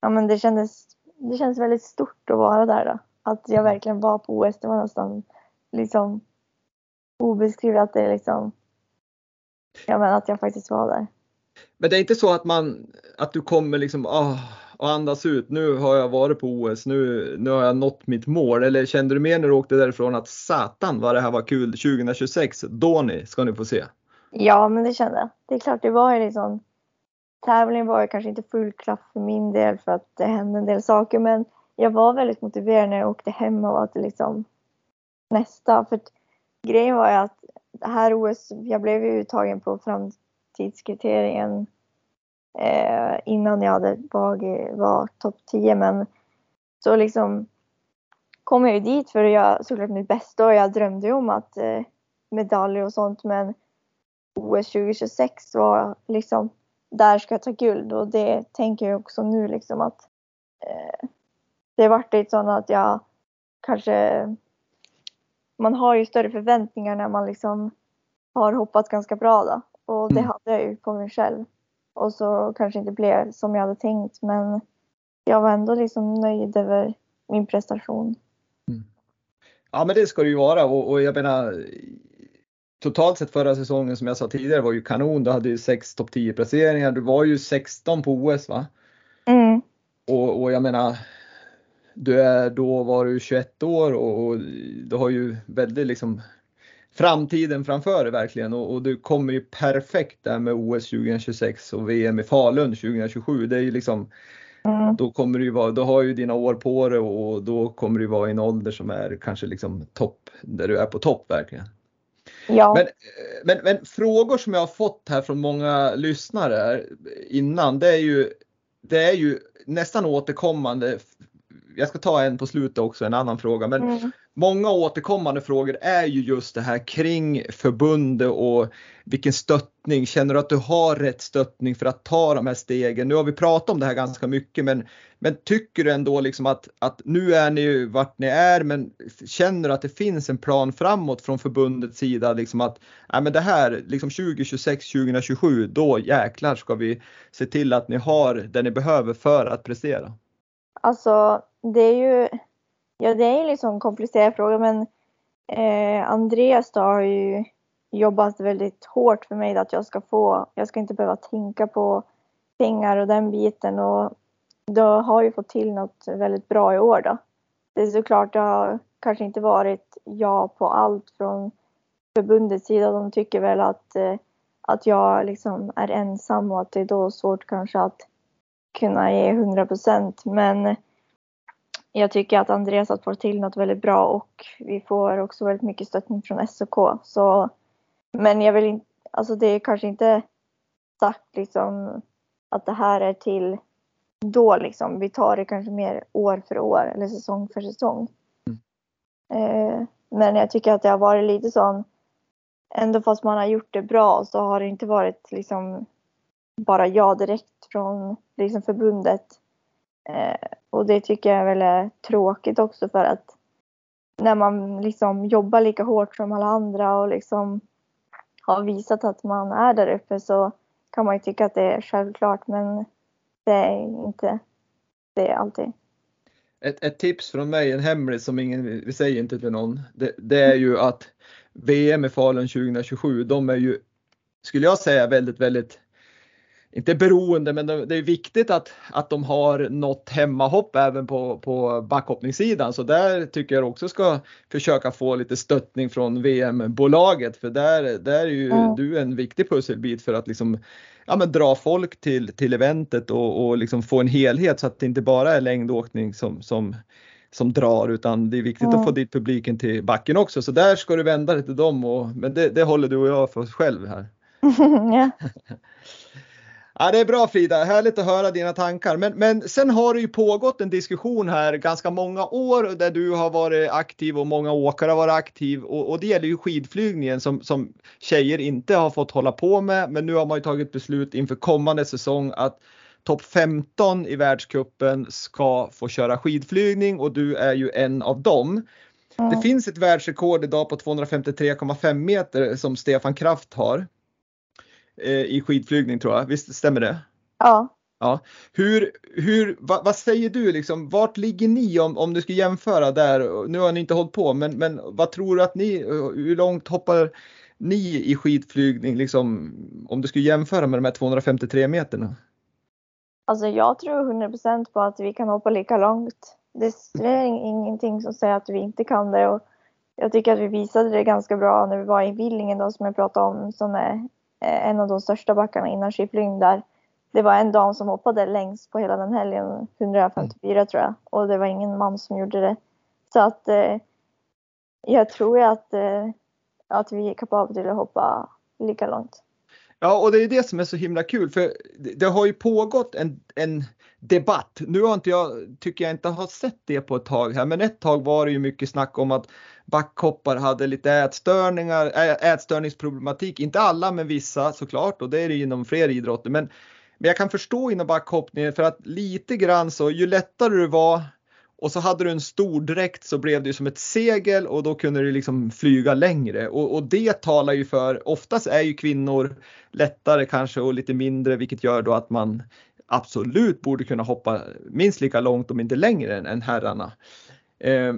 ja, men det kändes, det kändes väldigt stort att vara där då. Att jag verkligen var på OS, det var nästan liksom obeskrivligt att det liksom ja, men att jag faktiskt var där. Men det är inte så att man att du kommer liksom ah, och andas ut. Nu har jag varit på OS. Nu, nu har jag nått mitt mål. Eller kände du mer när du åkte därifrån att satan vad det här var kul 2026. Då ni ska ni få se. Ja, men det kände jag. Det är klart, det var ju liksom tävlingen var ju kanske inte full klaff för min del för att det hände en del saker, men jag var väldigt motiverad när jag åkte hem och att till liksom nästa. För att grejen var ju att det här OS, jag blev ju uttagen på framtidskriterien eh, innan jag hade var, var topp 10, men så liksom kom jag ju dit för att göra såklart mitt bästa och jag drömde ju om att eh, medaljer och sånt, men OS 2026 var liksom, där ska jag ta guld. Och det tänker jag också nu liksom att eh, det vart lite sånt att jag kanske, man har ju större förväntningar när man liksom har hoppat ganska bra då. Och det Mm. hade jag ju på mig själv. Och så kanske inte blev som jag hade tänkt men jag var ändå liksom nöjd över min prestation. Ja men det ska det ju vara. Och, och jag menar totalt sett förra säsongen som jag sa tidigare var ju kanon. Du hade ju sex topp 10 placeringar. Du var ju 16 på OS va? Mm. Och, och jag menar du är då var du 21 år och, och du har ju väldigt liksom framtiden framför dig verkligen och, och du kommer ju perfekt där med OS 2026 och VM i Falun 2027. Det är ju liksom Mm. då kommer du ju vara, då har ju dina år på dig och då kommer du vara i en ålder som är kanske liksom topp, där du är på topp verkligen. Ja. Men, eh, men, men frågor som jag har fått här från många lyssnare innan, det är ju, det är ju nästan återkommande. Jag ska ta en på slutet också, en annan fråga, men Mm. många återkommande frågor är ju just det här kring förbundet och vilken stöttning. Känner du att du har rätt stöttning för att ta de här stegen? Nu har vi pratat om det här ganska mycket, men, men tycker du ändå liksom att, att nu är ni ju vart ni är, men känner du att det finns en plan framåt från förbundets sida? Liksom att nej, men det här liksom 2026, 2027, då jäklar ska vi se till att ni har det ni behöver för att prestera. Alltså, det är ju, ja det är ju liksom en komplicerad fråga men eh, Andreas då har ju jobbat väldigt hårt för mig att jag ska få, jag ska inte behöva tänka på pengar och den biten och då har ju fått till något väldigt bra i år då. Det är såklart, det har kanske inte varit ja på allt från förbundets sida. De tycker väl att, eh, att jag liksom är ensam och att det är då svårt kanske att kunna ge 100 procent. Men jag tycker att Andreas har fått till något väldigt bra och vi får också väldigt mycket stöttning från SOK. Så, men jag vill inte, alltså det är kanske inte sagt liksom att det här är till då liksom. Vi tar det kanske mer år för år eller säsong för säsong. Mm. Eh, men jag tycker att det har varit lite sån, ändå fast man har gjort det bra så har det inte varit liksom bara ja direkt från liksom förbundet. Eh, och det tycker jag väl är tråkigt också för att när man liksom jobbar lika hårt som alla andra och liksom har visat att man är där uppe så kan man ju tycka att det är självklart men det är inte det alltid. Ett, ett tips från mig, en hemlig som ingen, vi säger inte till någon, det, det är ju att VM i Falun 2027, de är ju, skulle jag säga, väldigt, väldigt inte beroende, men det är viktigt att, att de har något hemmahopp även på, på backhoppningssidan. Så där tycker jag också ska försöka få lite stöttning från VM-bolaget för där, där är ju mm. du en viktig pusselbit för att liksom, ja, men dra folk till, till eventet och, och liksom få en helhet så att det inte bara är längdåkning som, som, som drar utan det är viktigt mm. att få dit publiken till backen också. Så där ska du vända dig till dem och, men det, det håller du och jag för oss själv här. ja. Ja, det är bra Frida, härligt att höra dina tankar. Men, men sen har det ju pågått en diskussion här ganska många år där du har varit aktiv och många åkare har varit aktiv och, och det gäller ju skidflygningen som, som tjejer inte har fått hålla på med. Men nu har man ju tagit beslut inför kommande säsong att topp 15 i världskuppen ska få köra skidflygning och du är ju en av dem. Mm. Det finns ett världsrekord idag på 253,5 meter som Stefan Kraft har i skidflygning tror jag. Visst stämmer det? Ja. Ja. Hur, hur, vad, vad, säger du liksom, vart ligger ni om, om du ska jämföra där? Nu har ni inte hållit på, men, men vad tror du att ni, hur långt hoppar ni i skidflygning liksom, om du skulle jämföra med de här 253 meterna? Alltså jag tror 100% på att vi kan hoppa lika långt. Det är ingenting som säger att vi inte kan det och jag tycker att vi visade det ganska bra när vi var i Villingen då som jag pratade om som är Eh, Eh, en av de största backarna innan skiflyng där. Det var en dam som hoppade längst på hela den helgen, 154 mm. tror jag. Och det var ingen man som gjorde det. Så att eh, jag tror att, eh, att vi är kapabla till att hoppa lika långt. Ja, och det är det som är så himla kul för det har ju pågått en, en debatt. Nu har inte jag, tycker jag inte har sett det på ett tag här, men ett tag var det ju mycket snack om att backhoppare hade lite ätstörningar, ätstörningsproblematik. Inte alla, men vissa såklart och det är det inom fler idrotter. Men, men jag kan förstå inom backhoppningen för att lite grann så ju lättare du var och så hade du en stor dräkt så blev det som ett segel och då kunde du liksom flyga längre och, och, det talar ju för, oftast är ju kvinnor lättare kanske och lite mindre vilket gör då att man absolut borde kunna hoppa minst lika långt om inte längre än, än herrarna. Eh,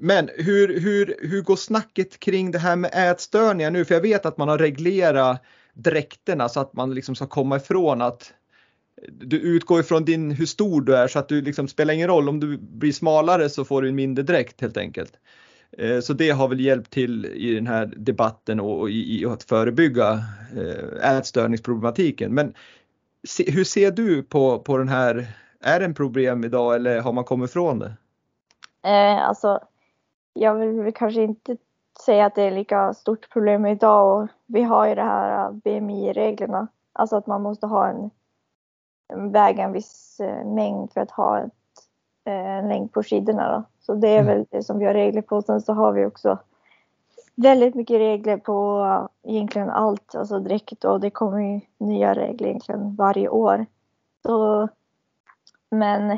men hur, hur, hur går snacket kring det här med ätstörningar nu? För jag vet att man har reglerat dräkterna så att man liksom ska komma ifrån att du utgår ifrån din, hur stor du är så att du liksom spelar ingen roll om du blir smalare så får du en mindre dräkt helt enkelt. Eh, så det har väl hjälpt till i den här debatten och i, att förebygga eh, ätstörningsproblematiken. Men hur ser du på, på den här, är det en problem idag eller har man kommit ifrån det? Eh, alltså, jag vill kanske inte säga att det är lika stort problem idag och vi har ju det här BMI-reglerna. Alltså att man måste ha en väga en viss eh, mängd för att ha ett, eh, en längd på skidorna. Då. Så det är mm. väl det som vi har regler på. Sen så har vi också väldigt mycket regler på egentligen allt, alltså dräkt och det kommer ju nya regler egentligen varje år. Så, men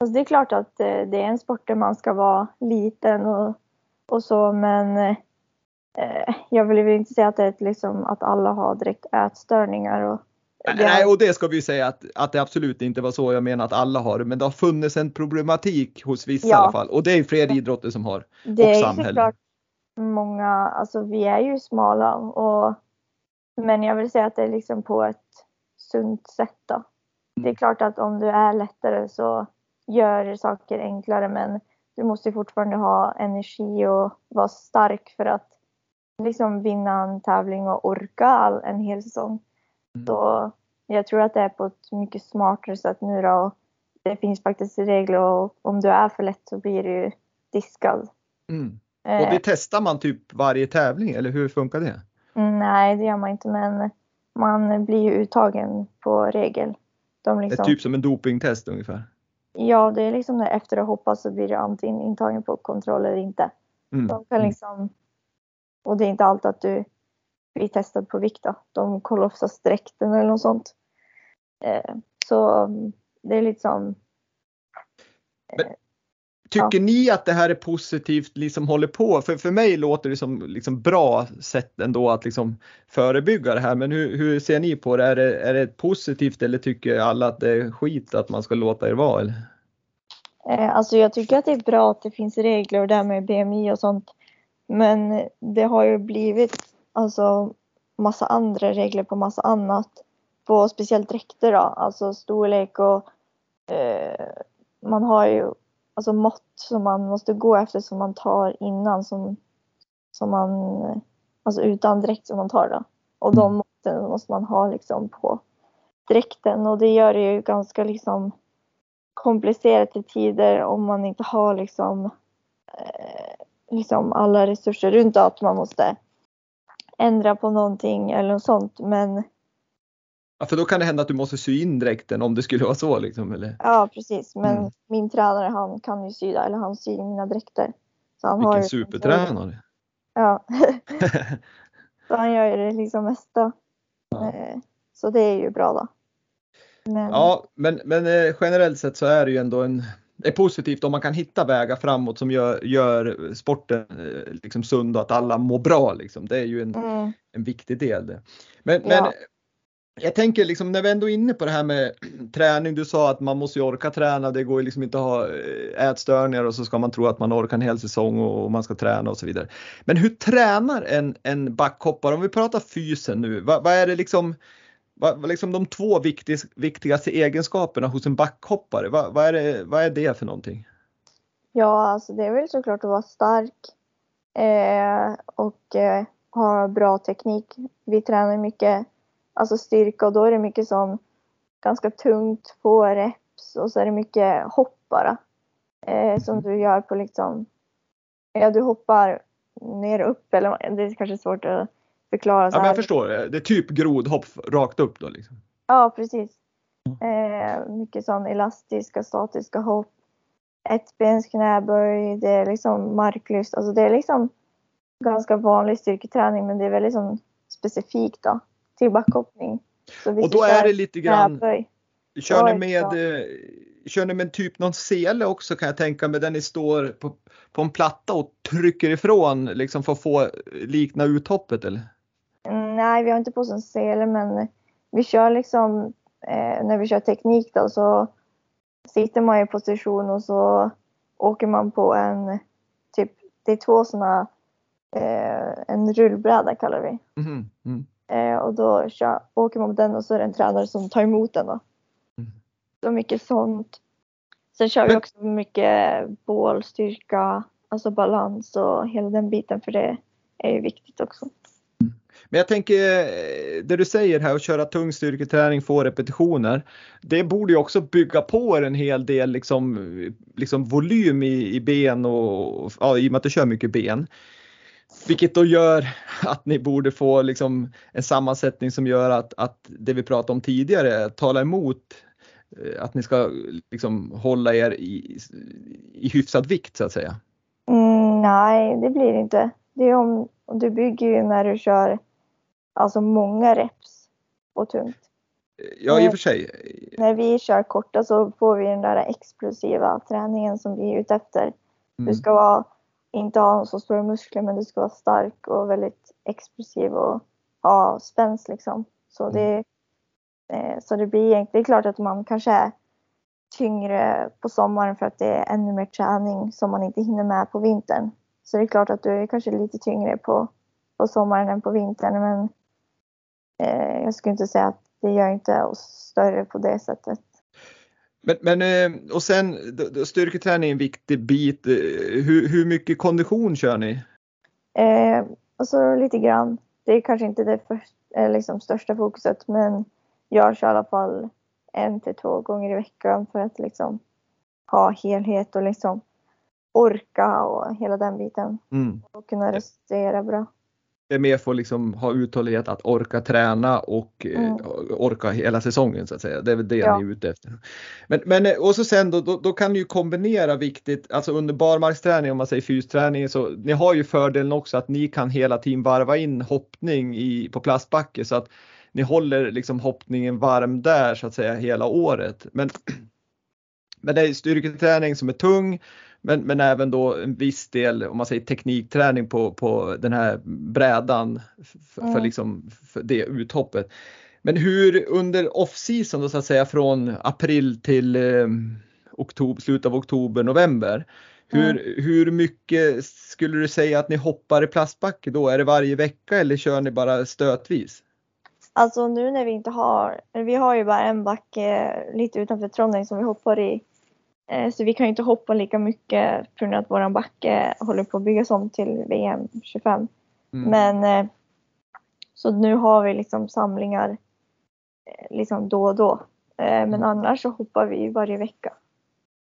alltså det är klart att eh, det är en sport där man ska vara liten och, och så men eh, jag vill inte säga att, det är liksom, att alla har direkt ätstörningar och Nej, och det ska vi säga att, att det absolut inte var så jag menar att alla har det, men det har funnits en problematik hos vissa ja. i alla fall och det är fler idrotter som har. Det och är samhälle. såklart många, alltså vi är ju smala och men jag vill säga att det är liksom på ett sunt sätt då. Det är klart att om du är lättare så gör saker enklare men du måste fortfarande ha energi och vara stark för att liksom vinna en tävling och orka all, en hel säsong. Mm. Så jag tror att det är på ett mycket smartare sätt nu då. Det finns faktiskt regler och om du är för lätt så blir du diskad. Mm. Eh, Och det testar man typ varje tävling eller hur funkar det? Mm, Nej, det gör man inte, men man blir ju uttagen på regel. De Det liksom, är typ som en dopingtest ungefär. Ja, det är liksom efter att hoppa så blir du antingen intagen på kontroll eller inte. Mm. De kan liksom, och det är inte alltid att du blir testad på vikt då. De kollar oftast dräkten eller något sånt. Eh, så mm, det är liksom, Tycker ni att det här är positivt liksom håller på? För, för mig låter det som liksom bra sätt ändå att liksom förebygga det här. Men hur, hur ser ni på det? Är, det? är det positivt eller tycker alla att det är skit att man ska låta er vara? Eller? eh, alltså jag tycker att det är bra att det finns regler och det här med BMI och sånt. Men det har ju blivit alltså massa andra regler på massa annat. På speciellt dräkter då, alltså storlek och eh, man har ju alltså mått som man måste gå efter som man tar innan som, som man, alltså utan dräkt som man tar då. Och de måtten måste man ha liksom på dräkten och det gör det ju ganska liksom komplicerat i tider om man inte har liksom, eh, liksom alla resurser runt att man måste ändra på någonting eller något sånt. Men Ja, för då kan det hända att du måste sy in dräkten om det skulle vara så liksom. Eller? ja, precis. Men Mm. min tränare han kan ju sy eller han syr mina dräkter. Så han har Vilken ju- supertränare. Ja. så han gör ju det liksom mesta. Ja. Eh, Så det är ju bra då. Men, Ja, men, men eh, generellt sett så är det ju ändå en det är positivt om man kan hitta vägar framåt som gör, gör sporten eh, liksom sund och att alla mår bra. Liksom. Det är ju en, mm, en viktig del. Men, Ja. men jag tänker liksom när vi ändå är inne på det här med träning. Du sa att man måste ju orka träna. Det går ju liksom inte att ha eh, ätstörningar och så ska man tro att man orkar en hel säsong och man ska träna och så vidare. Men hur tränar en, en backhoppare? Om vi pratar fysen nu. Vad, vad är det liksom? Vad, vad liksom de två viktig, viktigaste egenskaperna hos en backhoppare? Vad, vad, är det, vad är det för någonting? ja, alltså det är väl såklart att vara stark eh, och eh, ha bra teknik. Vi tränar mycket alltså styrka och då är det mycket som ganska tungt på reps och så är det mycket hopp bara. Eh, som Mhm. du gör på liksom, ja du hoppar ner och upp eller det är kanske svårt att förklara så Ja, men jag förstår, det är typ grodhopp rakt upp då. Liksom. Ja, precis. Eh, mycket sån elastiska, statiska hopp. Ettbens knäböj, det är liksom marklyft. Alltså det är liksom ganska vanlig styrketräning men det är väldigt sån specifikt då till backhoppning. Och då är det lite grann, kör ni med, eh, kör ni med typ någon sele också kan jag tänka mig, där ni står på, på en platta och trycker ifrån liksom för att få likna uthoppet eller? Mm, Nej, vi har inte på oss en sele men vi kör liksom eh, när vi kör teknik då så sitter man i position och så åker man på en typ, det är två sådana, eh, en rullbräda kallar vi. Mhm, mm. Eh, och då kör, åker man på den och så är det en tränare som tar emot den då. Mm. Så mycket sånt. Sen kör vi också mycket bålstyrka, alltså balans och hela den biten för det är ju viktigt också. Men jag tänker eh, det du säger här att köra tung styrketräning, få repetitioner. Det borde ju också bygga på en hel del liksom, liksom volym i, i ben och ja, i och med att du kör mycket ben. Vilket då gör att ni borde få liksom en sammansättning som gör att, att det vi pratade om tidigare talar emot eh, att ni ska liksom hålla er i, i hyfsad vikt så att säga. Mm, nej, det blir det inte. Det är om, du bygger ju när du kör alltså många reps och tungt. Ja i och för sig. När vi kör korta så får vi den där explosiva träningen som vi är ute efter. Du Mm. ska vara, inte ha så stora muskler men du ska vara stark och väldigt explosiv och ha spänst liksom. Så det, eh, så det blir egentligen, det är klart att man kanske är tyngre på sommaren för att det är ännu mer träning som man inte hinner med på vintern. Så det är klart att du är kanske lite tyngre på, på sommaren än på vintern men eh, jag skulle inte säga att det gör inte oss större på det sättet. Men, men eh, och sen styrketräning är en viktig bit. Eh, hur, hur mycket kondition kör ni? Eh, alltså lite grann. Det är kanske inte det först, liksom största fokuset men jag kör i alla fall en till två gånger i veckan för att liksom ha helhet och liksom orka och hela den biten. Mm. Och kunna restera bra. Det är mer för att liksom ha uthållighet att orka träna och eh, mm. orka hela säsongen så att säga. Det är väl det ja. ni är ute efter. Men, men eh, och så sen då, då, då kan ni ju kombinera viktigt, alltså under barmarksträning om man säger fysträning så ni har ju fördelen också att ni kan hela tiden varva in hoppning i, på plastbacke så att ni håller liksom hoppningen varm där så att säga hela året. Men, men det är styrketräning som är tung men, men även då en viss del, om man säger teknikträning på, på den här brädan för, mm. för, liksom, för det uthoppet. Men hur under off-season då så att säga från april till eh, oktober, slutet av oktober, november. Hur, mm. hur mycket skulle du säga att ni hoppar i plastbacke då? Är det varje vecka eller kör ni bara stötvis? Alltså nu när vi inte har, vi har ju bara en backe lite utanför Trondheim som vi hoppar i Eh, så vi kan inte hoppa lika mycket på grund av att våran backe håller på att byggas om till VM 25. Mm. Men eh, så nu har vi liksom samlingar eh, liksom då och då. Men mm. annars så hoppar vi varje vecka.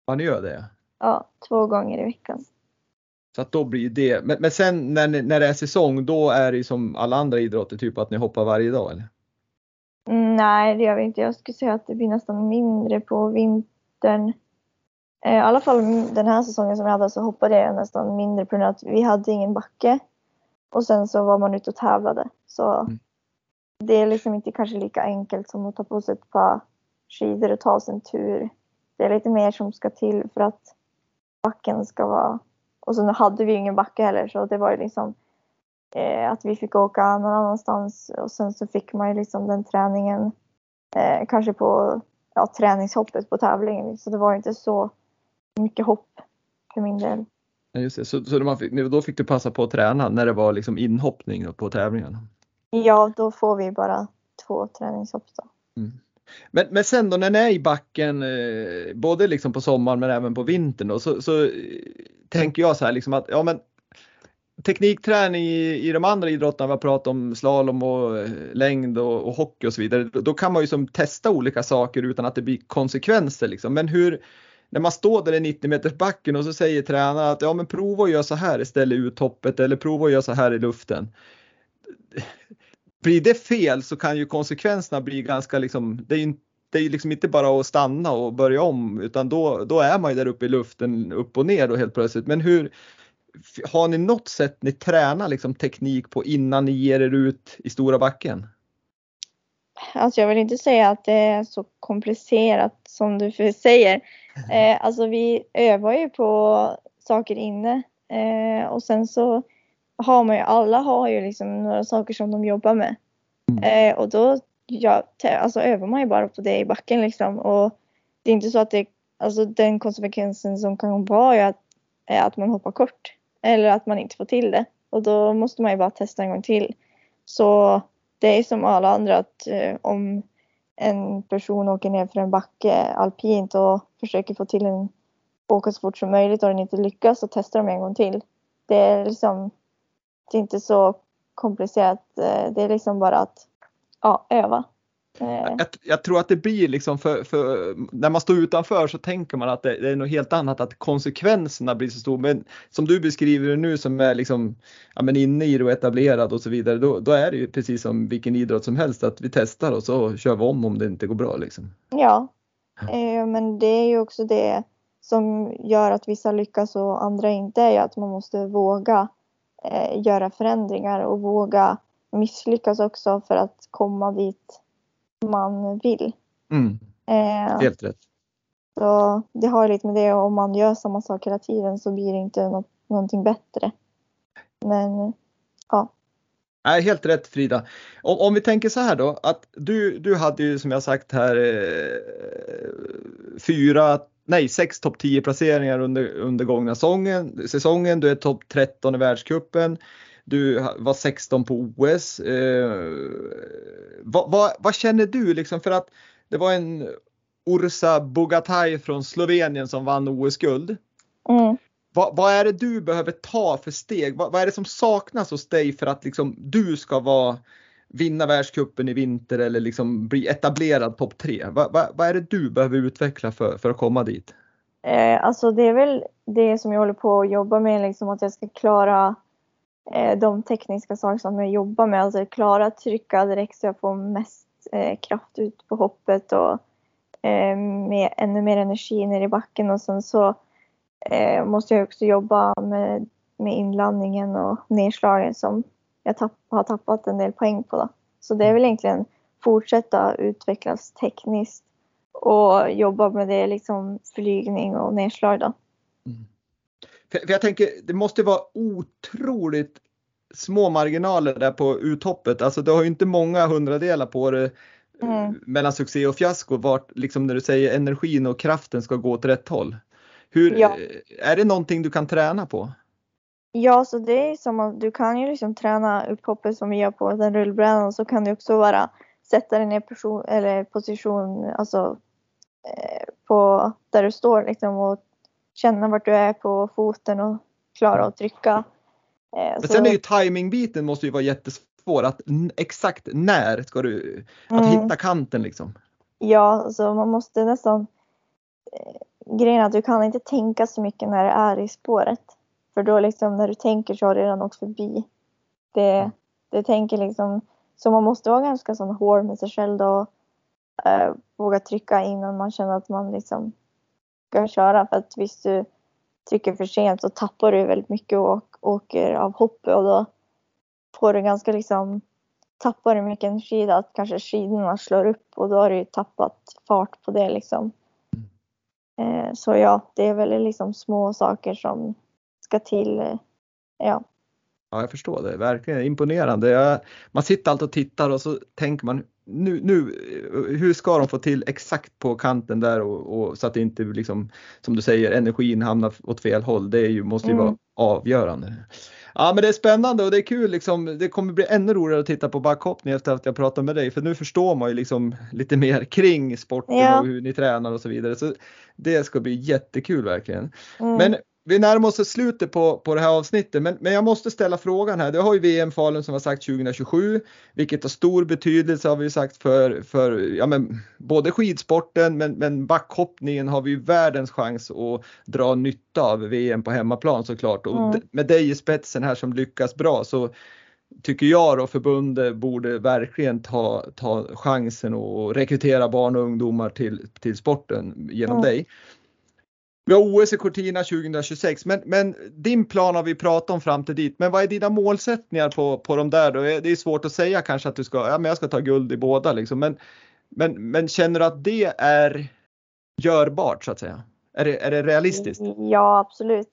Ja, ni gör det? Ja, två gånger i veckan. Så att då blir det, men, men sen när, när det är säsong då är det som alla andra idrotter, typ att ni hoppar varje dag eller? Mm, nej, det gör vi inte. Jag skulle säga att det blir nästan mindre på vintern. Eh, I alla fall den här säsongen som jag hade så hoppade jag nästan mindre på grund av att vi hade ingen backe. Och sen så var man ute och tävlade. Så mm. det är liksom inte kanske lika enkelt som att ta på sig ett par skidor och ta sig en tur. Det är lite mer som ska till för att backen ska vara... Och så hade vi ingen backe heller så det var ju liksom eh, att vi fick åka någon annanstans och sen så fick man ju liksom den träningen eh, kanske på ja, träningshoppet på tävlingen. Så det var inte så mycket hopp för min del. Ja, just det. Så, så fick, då fick du passa på att träna när det var liksom inhoppning på tävlingarna? Ja, då får vi bara två träningshopp. Då. Mm. Men, men sen då när ni är i backen, eh, både liksom på sommaren men även på vintern då, så, så eh, tänker jag så här liksom att ja men teknikträning i, i de andra idrotterna, vi har pratat om slalom och eh, längd och, och hockey och så vidare, då, då kan man ju som testa olika saker utan att det blir konsekvenser liksom. Men hur, när man står där i 90 meters backen och så säger tränaren att ja men prova att göra så här istället i uthoppet eller prova att göra så här i luften. Blir det fel så kan ju konsekvenserna bli ganska liksom, det är ju det är liksom inte bara att stanna och börja om utan då, då är man ju där uppe i luften upp och ner då helt plötsligt. Men hur, har ni något sätt ni tränar liksom teknik på innan ni ger er ut i stora backen? Alltså jag vill inte säga att det är så komplicerat som du säger. Eh, alltså vi övar ju på saker inne eh, och sen så har man ju, alla har ju liksom några saker som de jobbar med. Mm. Eh, och då ja, alltså övar man ju bara på det i backen liksom. Och det är inte så att det, alltså den konsekvensen som kan vara är att, är att man hoppar kort. Eller att man inte får till det. Och då måste man ju bara testa en gång till. Så det är som alla andra att eh, om en person åker ner för en backe alpint och försöker få till en åka så fort som möjligt och den inte lyckas så testar de en gång till. Det är liksom det är inte så komplicerat. Eh, det är liksom bara att ja, öva. Eh. Jag, jag, tror att det blir liksom för, för, när man står utanför så tänker man att det, det, är något helt annat, att konsekvenserna blir så stora. Men som du beskriver det nu som är liksom, ja, men inne i det och etablerad och så vidare, då, då, är det ju precis som vilken idrott som helst att vi testar och så kör vi om om det inte går bra. Liksom. Ja, eh, men det är ju också det som gör att vissa lyckas och andra inte, är ju att man måste våga eh, göra förändringar och våga misslyckas också för att komma dit man vill. Mm. Eh, Helt rätt. Så det har lite med det om man gör samma sak hela tiden så blir det inte något, någonting bättre. Men ja. Nej, helt rätt Frida. Om, om, vi tänker så här då att du, du hade ju som jag sagt här eh, fyra, nej sex topp 10 placeringar under, under gångna säsongen. säsongen. Du är topp 13 i världscupen. Du var 16 på OS. Eh, vad, vad, vad, känner du liksom för att det var en Ursa Bogataj från Slovenien som vann OS-guld. Mm. Vad, vad, är det du behöver ta för steg? Vad, vad, är det som saknas hos dig för att liksom, du ska vara, vinna världskuppen i vinter eller liksom bli etablerad topp tre? Vad, vad, vad, är det du behöver utveckla för, för att komma dit? Eh, alltså det är väl det som jag håller på att jobba med, liksom att jag ska klara Eh, de tekniska saker som jag jobbar med. Alltså klara att trycka direkt så jag får mest eh, kraft ut på hoppet och eh, med ännu mer energi ner i backen och sen så eh, måste jag också jobba med, med inlandningen och nedslagen som jag tapp, har tappat en del poäng på. Då. Så det är väl egentligen fortsätta utvecklas tekniskt och jobba med det liksom flygning och nedslag då. Mm. För, för, jag tänker det måste vara otroligt små marginaler där på uthoppet. Alltså du har ju inte många hundradelar på det mm. mellan succé och fiasko vart liksom när du säger energin och kraften ska gå åt rätt håll. Hur, ja. Är det någonting du kan träna på? Ja, så det är som att du kan ju liksom träna upphoppet som vi gör på den rullbrädan så kan du också vara sätta dig ner person, eller position, alltså eh, på där du står liksom och känna vart du är på foten och klara att trycka. Eh, Men så... sen är ju timingbiten måste ju vara jättesvår att exakt när ska du, att mm. hitta kanten liksom. Ja, alltså man måste nästan eh, grejen är att du kan inte tänka så mycket när det är i spåret. För då liksom när du tänker så har du redan åkt förbi. Det, mm. det tänker liksom, så man måste vara ganska sån hård med sig själv då. och eh, våga trycka innan man känner att man liksom ska köra. För att visst du trycker för sent så tappar du väldigt mycket och åker av hoppet och då får du ganska liksom tappar du mycket energi att kanske skidorna slår upp och då har du tappat fart på det liksom. Eh, så ja, det är väl liksom små saker som ska till. Eh, ja. Ja, jag förstår det. Verkligen imponerande. Jag, man sitter alltid och tittar och så tänker man nu, nu, hur ska de få till exakt på kanten där och, och så att det inte liksom, som du säger, energin hamnar åt fel håll. Det är ju, måste ju mm. vara avgörande. Ja men det är spännande och det är kul liksom. Det kommer bli ännu roligare att titta på backhoppning efter att jag pratat med dig för nu förstår man ju liksom lite mer kring sporten ja. och hur ni tränar och så vidare. Så det ska bli jättekul verkligen. Mm. Men vi närmar oss slutet på, på det här avsnittet men, men jag måste ställa frågan här. Det har ju VM Falun som har sagt 2027 vilket har stor betydelse har vi sagt för, för ja, men, både skidsporten men, men backhoppningen har vi ju världens chans att dra nytta av VM på hemmaplan såklart. Och mm. med dig i spetsen här som lyckas bra så tycker jag då förbundet borde verkligen ta, ta chansen och rekrytera barn och ungdomar till, till sporten genom mm. dig. Vi har OS i Cortina 2026, men, men din plan har vi pratat om fram till dit. Men vad är dina målsättningar på, på de där då? Det är svårt att säga kanske att du ska, ja men jag ska ta guld i båda liksom. Men, men, men känner du att det är görbart så att säga? Är det, är det realistiskt? Ja, absolut.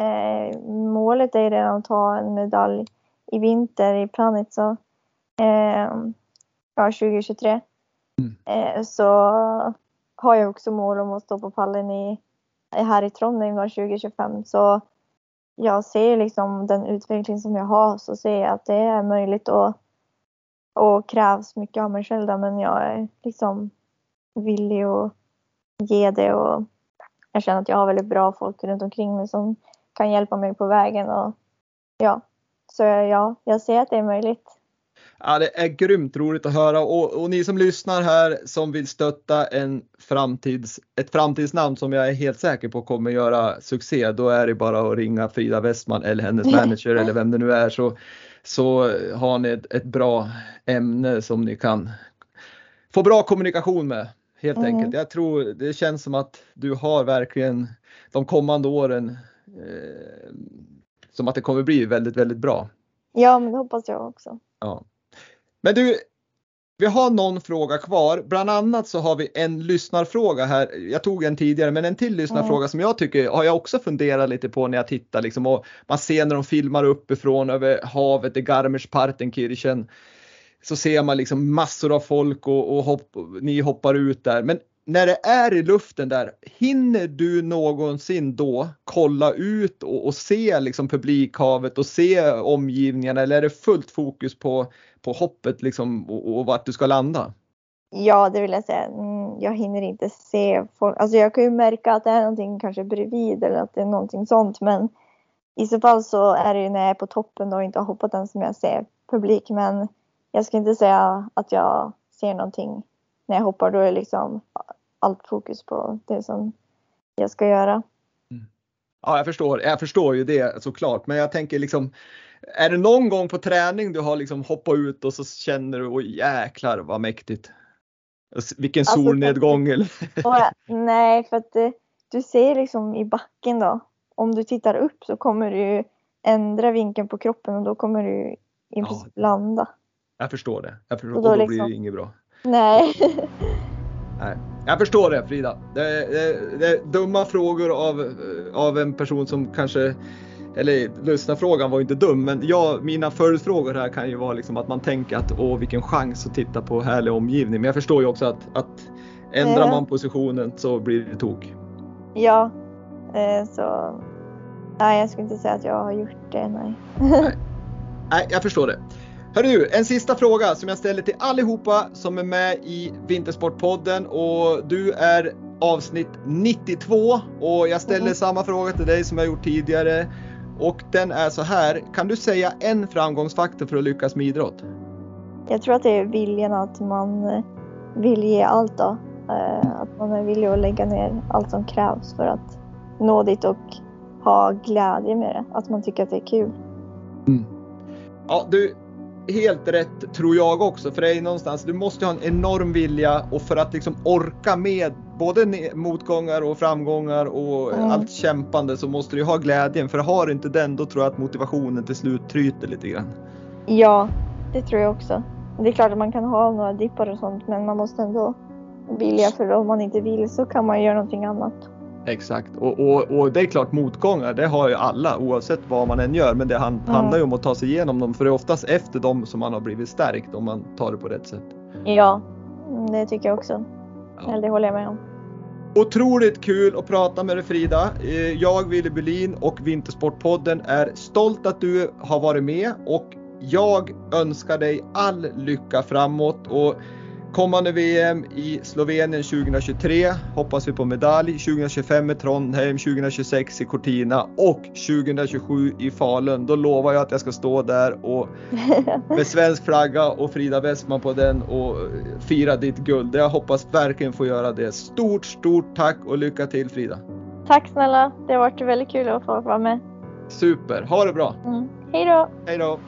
Eh, målet är redan att ta en medalj i vinter i Planitza. Eh, ja, 2023. Mm. Eh, så har jag också mål om att stå på pallen i här i Trondheim 2025 så jag ser liksom den utveckling som jag har så ser jag att det är möjligt och, och krävs mycket av mig själv där, men jag är liksom villig att ge det och jag känner att jag har väldigt bra folk runt omkring mig som kan hjälpa mig på vägen och ja, så ja, jag ser att det är möjligt. Ja, det är grymt roligt att höra och, och, ni som lyssnar här som vill stötta en framtids, ett framtidsnamn som jag är helt säker på kommer göra succé, då är det bara att ringa Frida Westman eller hennes manager eller vem det nu är så, så har ni ett, ett bra ämne som ni kan få bra kommunikation med. Helt mm. enkelt. Jag tror det känns som att du har verkligen de kommande åren eh, som att det kommer bli väldigt, väldigt bra. Ja, men det hoppas jag också. Ja. Men du, vi har någon fråga kvar. Bland annat så har vi en lyssnarfråga här. Jag tog en tidigare, men en till lyssnarfråga mm. som jag tycker har jag också funderat lite på när jag tittar liksom och man ser när de filmar uppifrån över havet i Garmisch-Partenkirchen. Så ser man liksom massor av folk och, och hopp, ni hoppar ut där. Men när det är i luften där, hinner du någonsin då kolla ut och, och se liksom publikhavet och se omgivningarna eller är det fullt fokus på, på hoppet liksom och, och vart du ska landa? Ja, det vill jag säga. Mm, jag hinner inte se folk. Alltså jag kan ju märka att det är någonting kanske bredvid eller att det är någonting sånt. Men i så fall så är det ju när jag är på toppen då och inte har hoppat än som jag ser publik. Men jag ska inte säga att jag ser någonting när jag hoppar. Då är liksom allt fokus på det som jag ska göra. Ja, jag förstår. Jag förstår ju det såklart, men jag tänker liksom är det någon gång på träning du har liksom hoppat ut och så känner du oj jäklar vad mäktigt? Vilken Alltså, solnedgång eller? Jag, nej, för att eh, du ser liksom i backen då. Om du tittar upp så kommer du ändra vinkeln på kroppen och då kommer du i Ja. princip landa. Jag förstår det. Jag förstår, Och och då då, blir liksom- det inget bra. Nej. Nej. Jag förstår det Frida. Det, det, det är dumma frågor av, av en person som kanske eller lyssnarfrågan var inte dum, men jag, mina följdfrågor här kan ju vara liksom att man tänker att åh vilken chans att titta på härlig omgivning. Men jag förstår ju också att, att ändrar man positionen så blir det tok. ja. Eh, så. Nej, jag skulle inte säga att jag har gjort det. Nej. Nej, jag förstår det. Hörru du, en sista fråga som jag ställer till allihopa som är med i Vintersportpodden och du är avsnitt 92 och jag ställer Mm. samma fråga till dig som jag gjort tidigare. Och den är så här, kan du säga en framgångsfaktor för att lyckas med idrott? Jag tror att det är viljan att man eh, vill ge allt då. Eh, att man är villig att lägga ner allt som krävs för att nå dit och ha glädje med det. Att man tycker att det är kul. Ja, du, helt rätt tror jag också. För det är någonstans, du måste ha en enorm vilja och för att liksom orka med både motgångar och framgångar och Mm. allt kämpande så måste du ha glädjen. För har du inte den, då tror jag att motivationen till slut tryter lite grann. Ja, det tror jag också. Det är klart att man kan ha några dippar och sånt men man måste ändå vilja för om man inte vill så kan man göra någonting annat. Exakt, och, och, och det är klart motgångar, det har ju alla oavsett vad man än gör. Men det han, Mm. handlar ju om att ta sig igenom dem, för det är oftast efter dem som man har blivit stärkt om man tar det på rätt sätt. Ja, det tycker jag också. Ja. Det håller jag med om. Otroligt kul att prata med dig Frida. Eh, Jag, Wille Berlin och Vintersportpodden är stolt att du har varit med och jag önskar dig all lycka framåt och kommande VM i Slovenien 2023 hoppas vi på medalj, 2025 i Trondheim, 2026 i Cortina och 2027 i Falun. Då lovar jag att jag ska stå där och med svensk flagga och Frida Westman på den och fira ditt guld. Jag hoppas verkligen få göra det. Stort, stort tack och lycka till Frida. Tack snälla. Det har varit väldigt kul att få vara med. Super, ha det bra. Mm. Hej då! Hej då!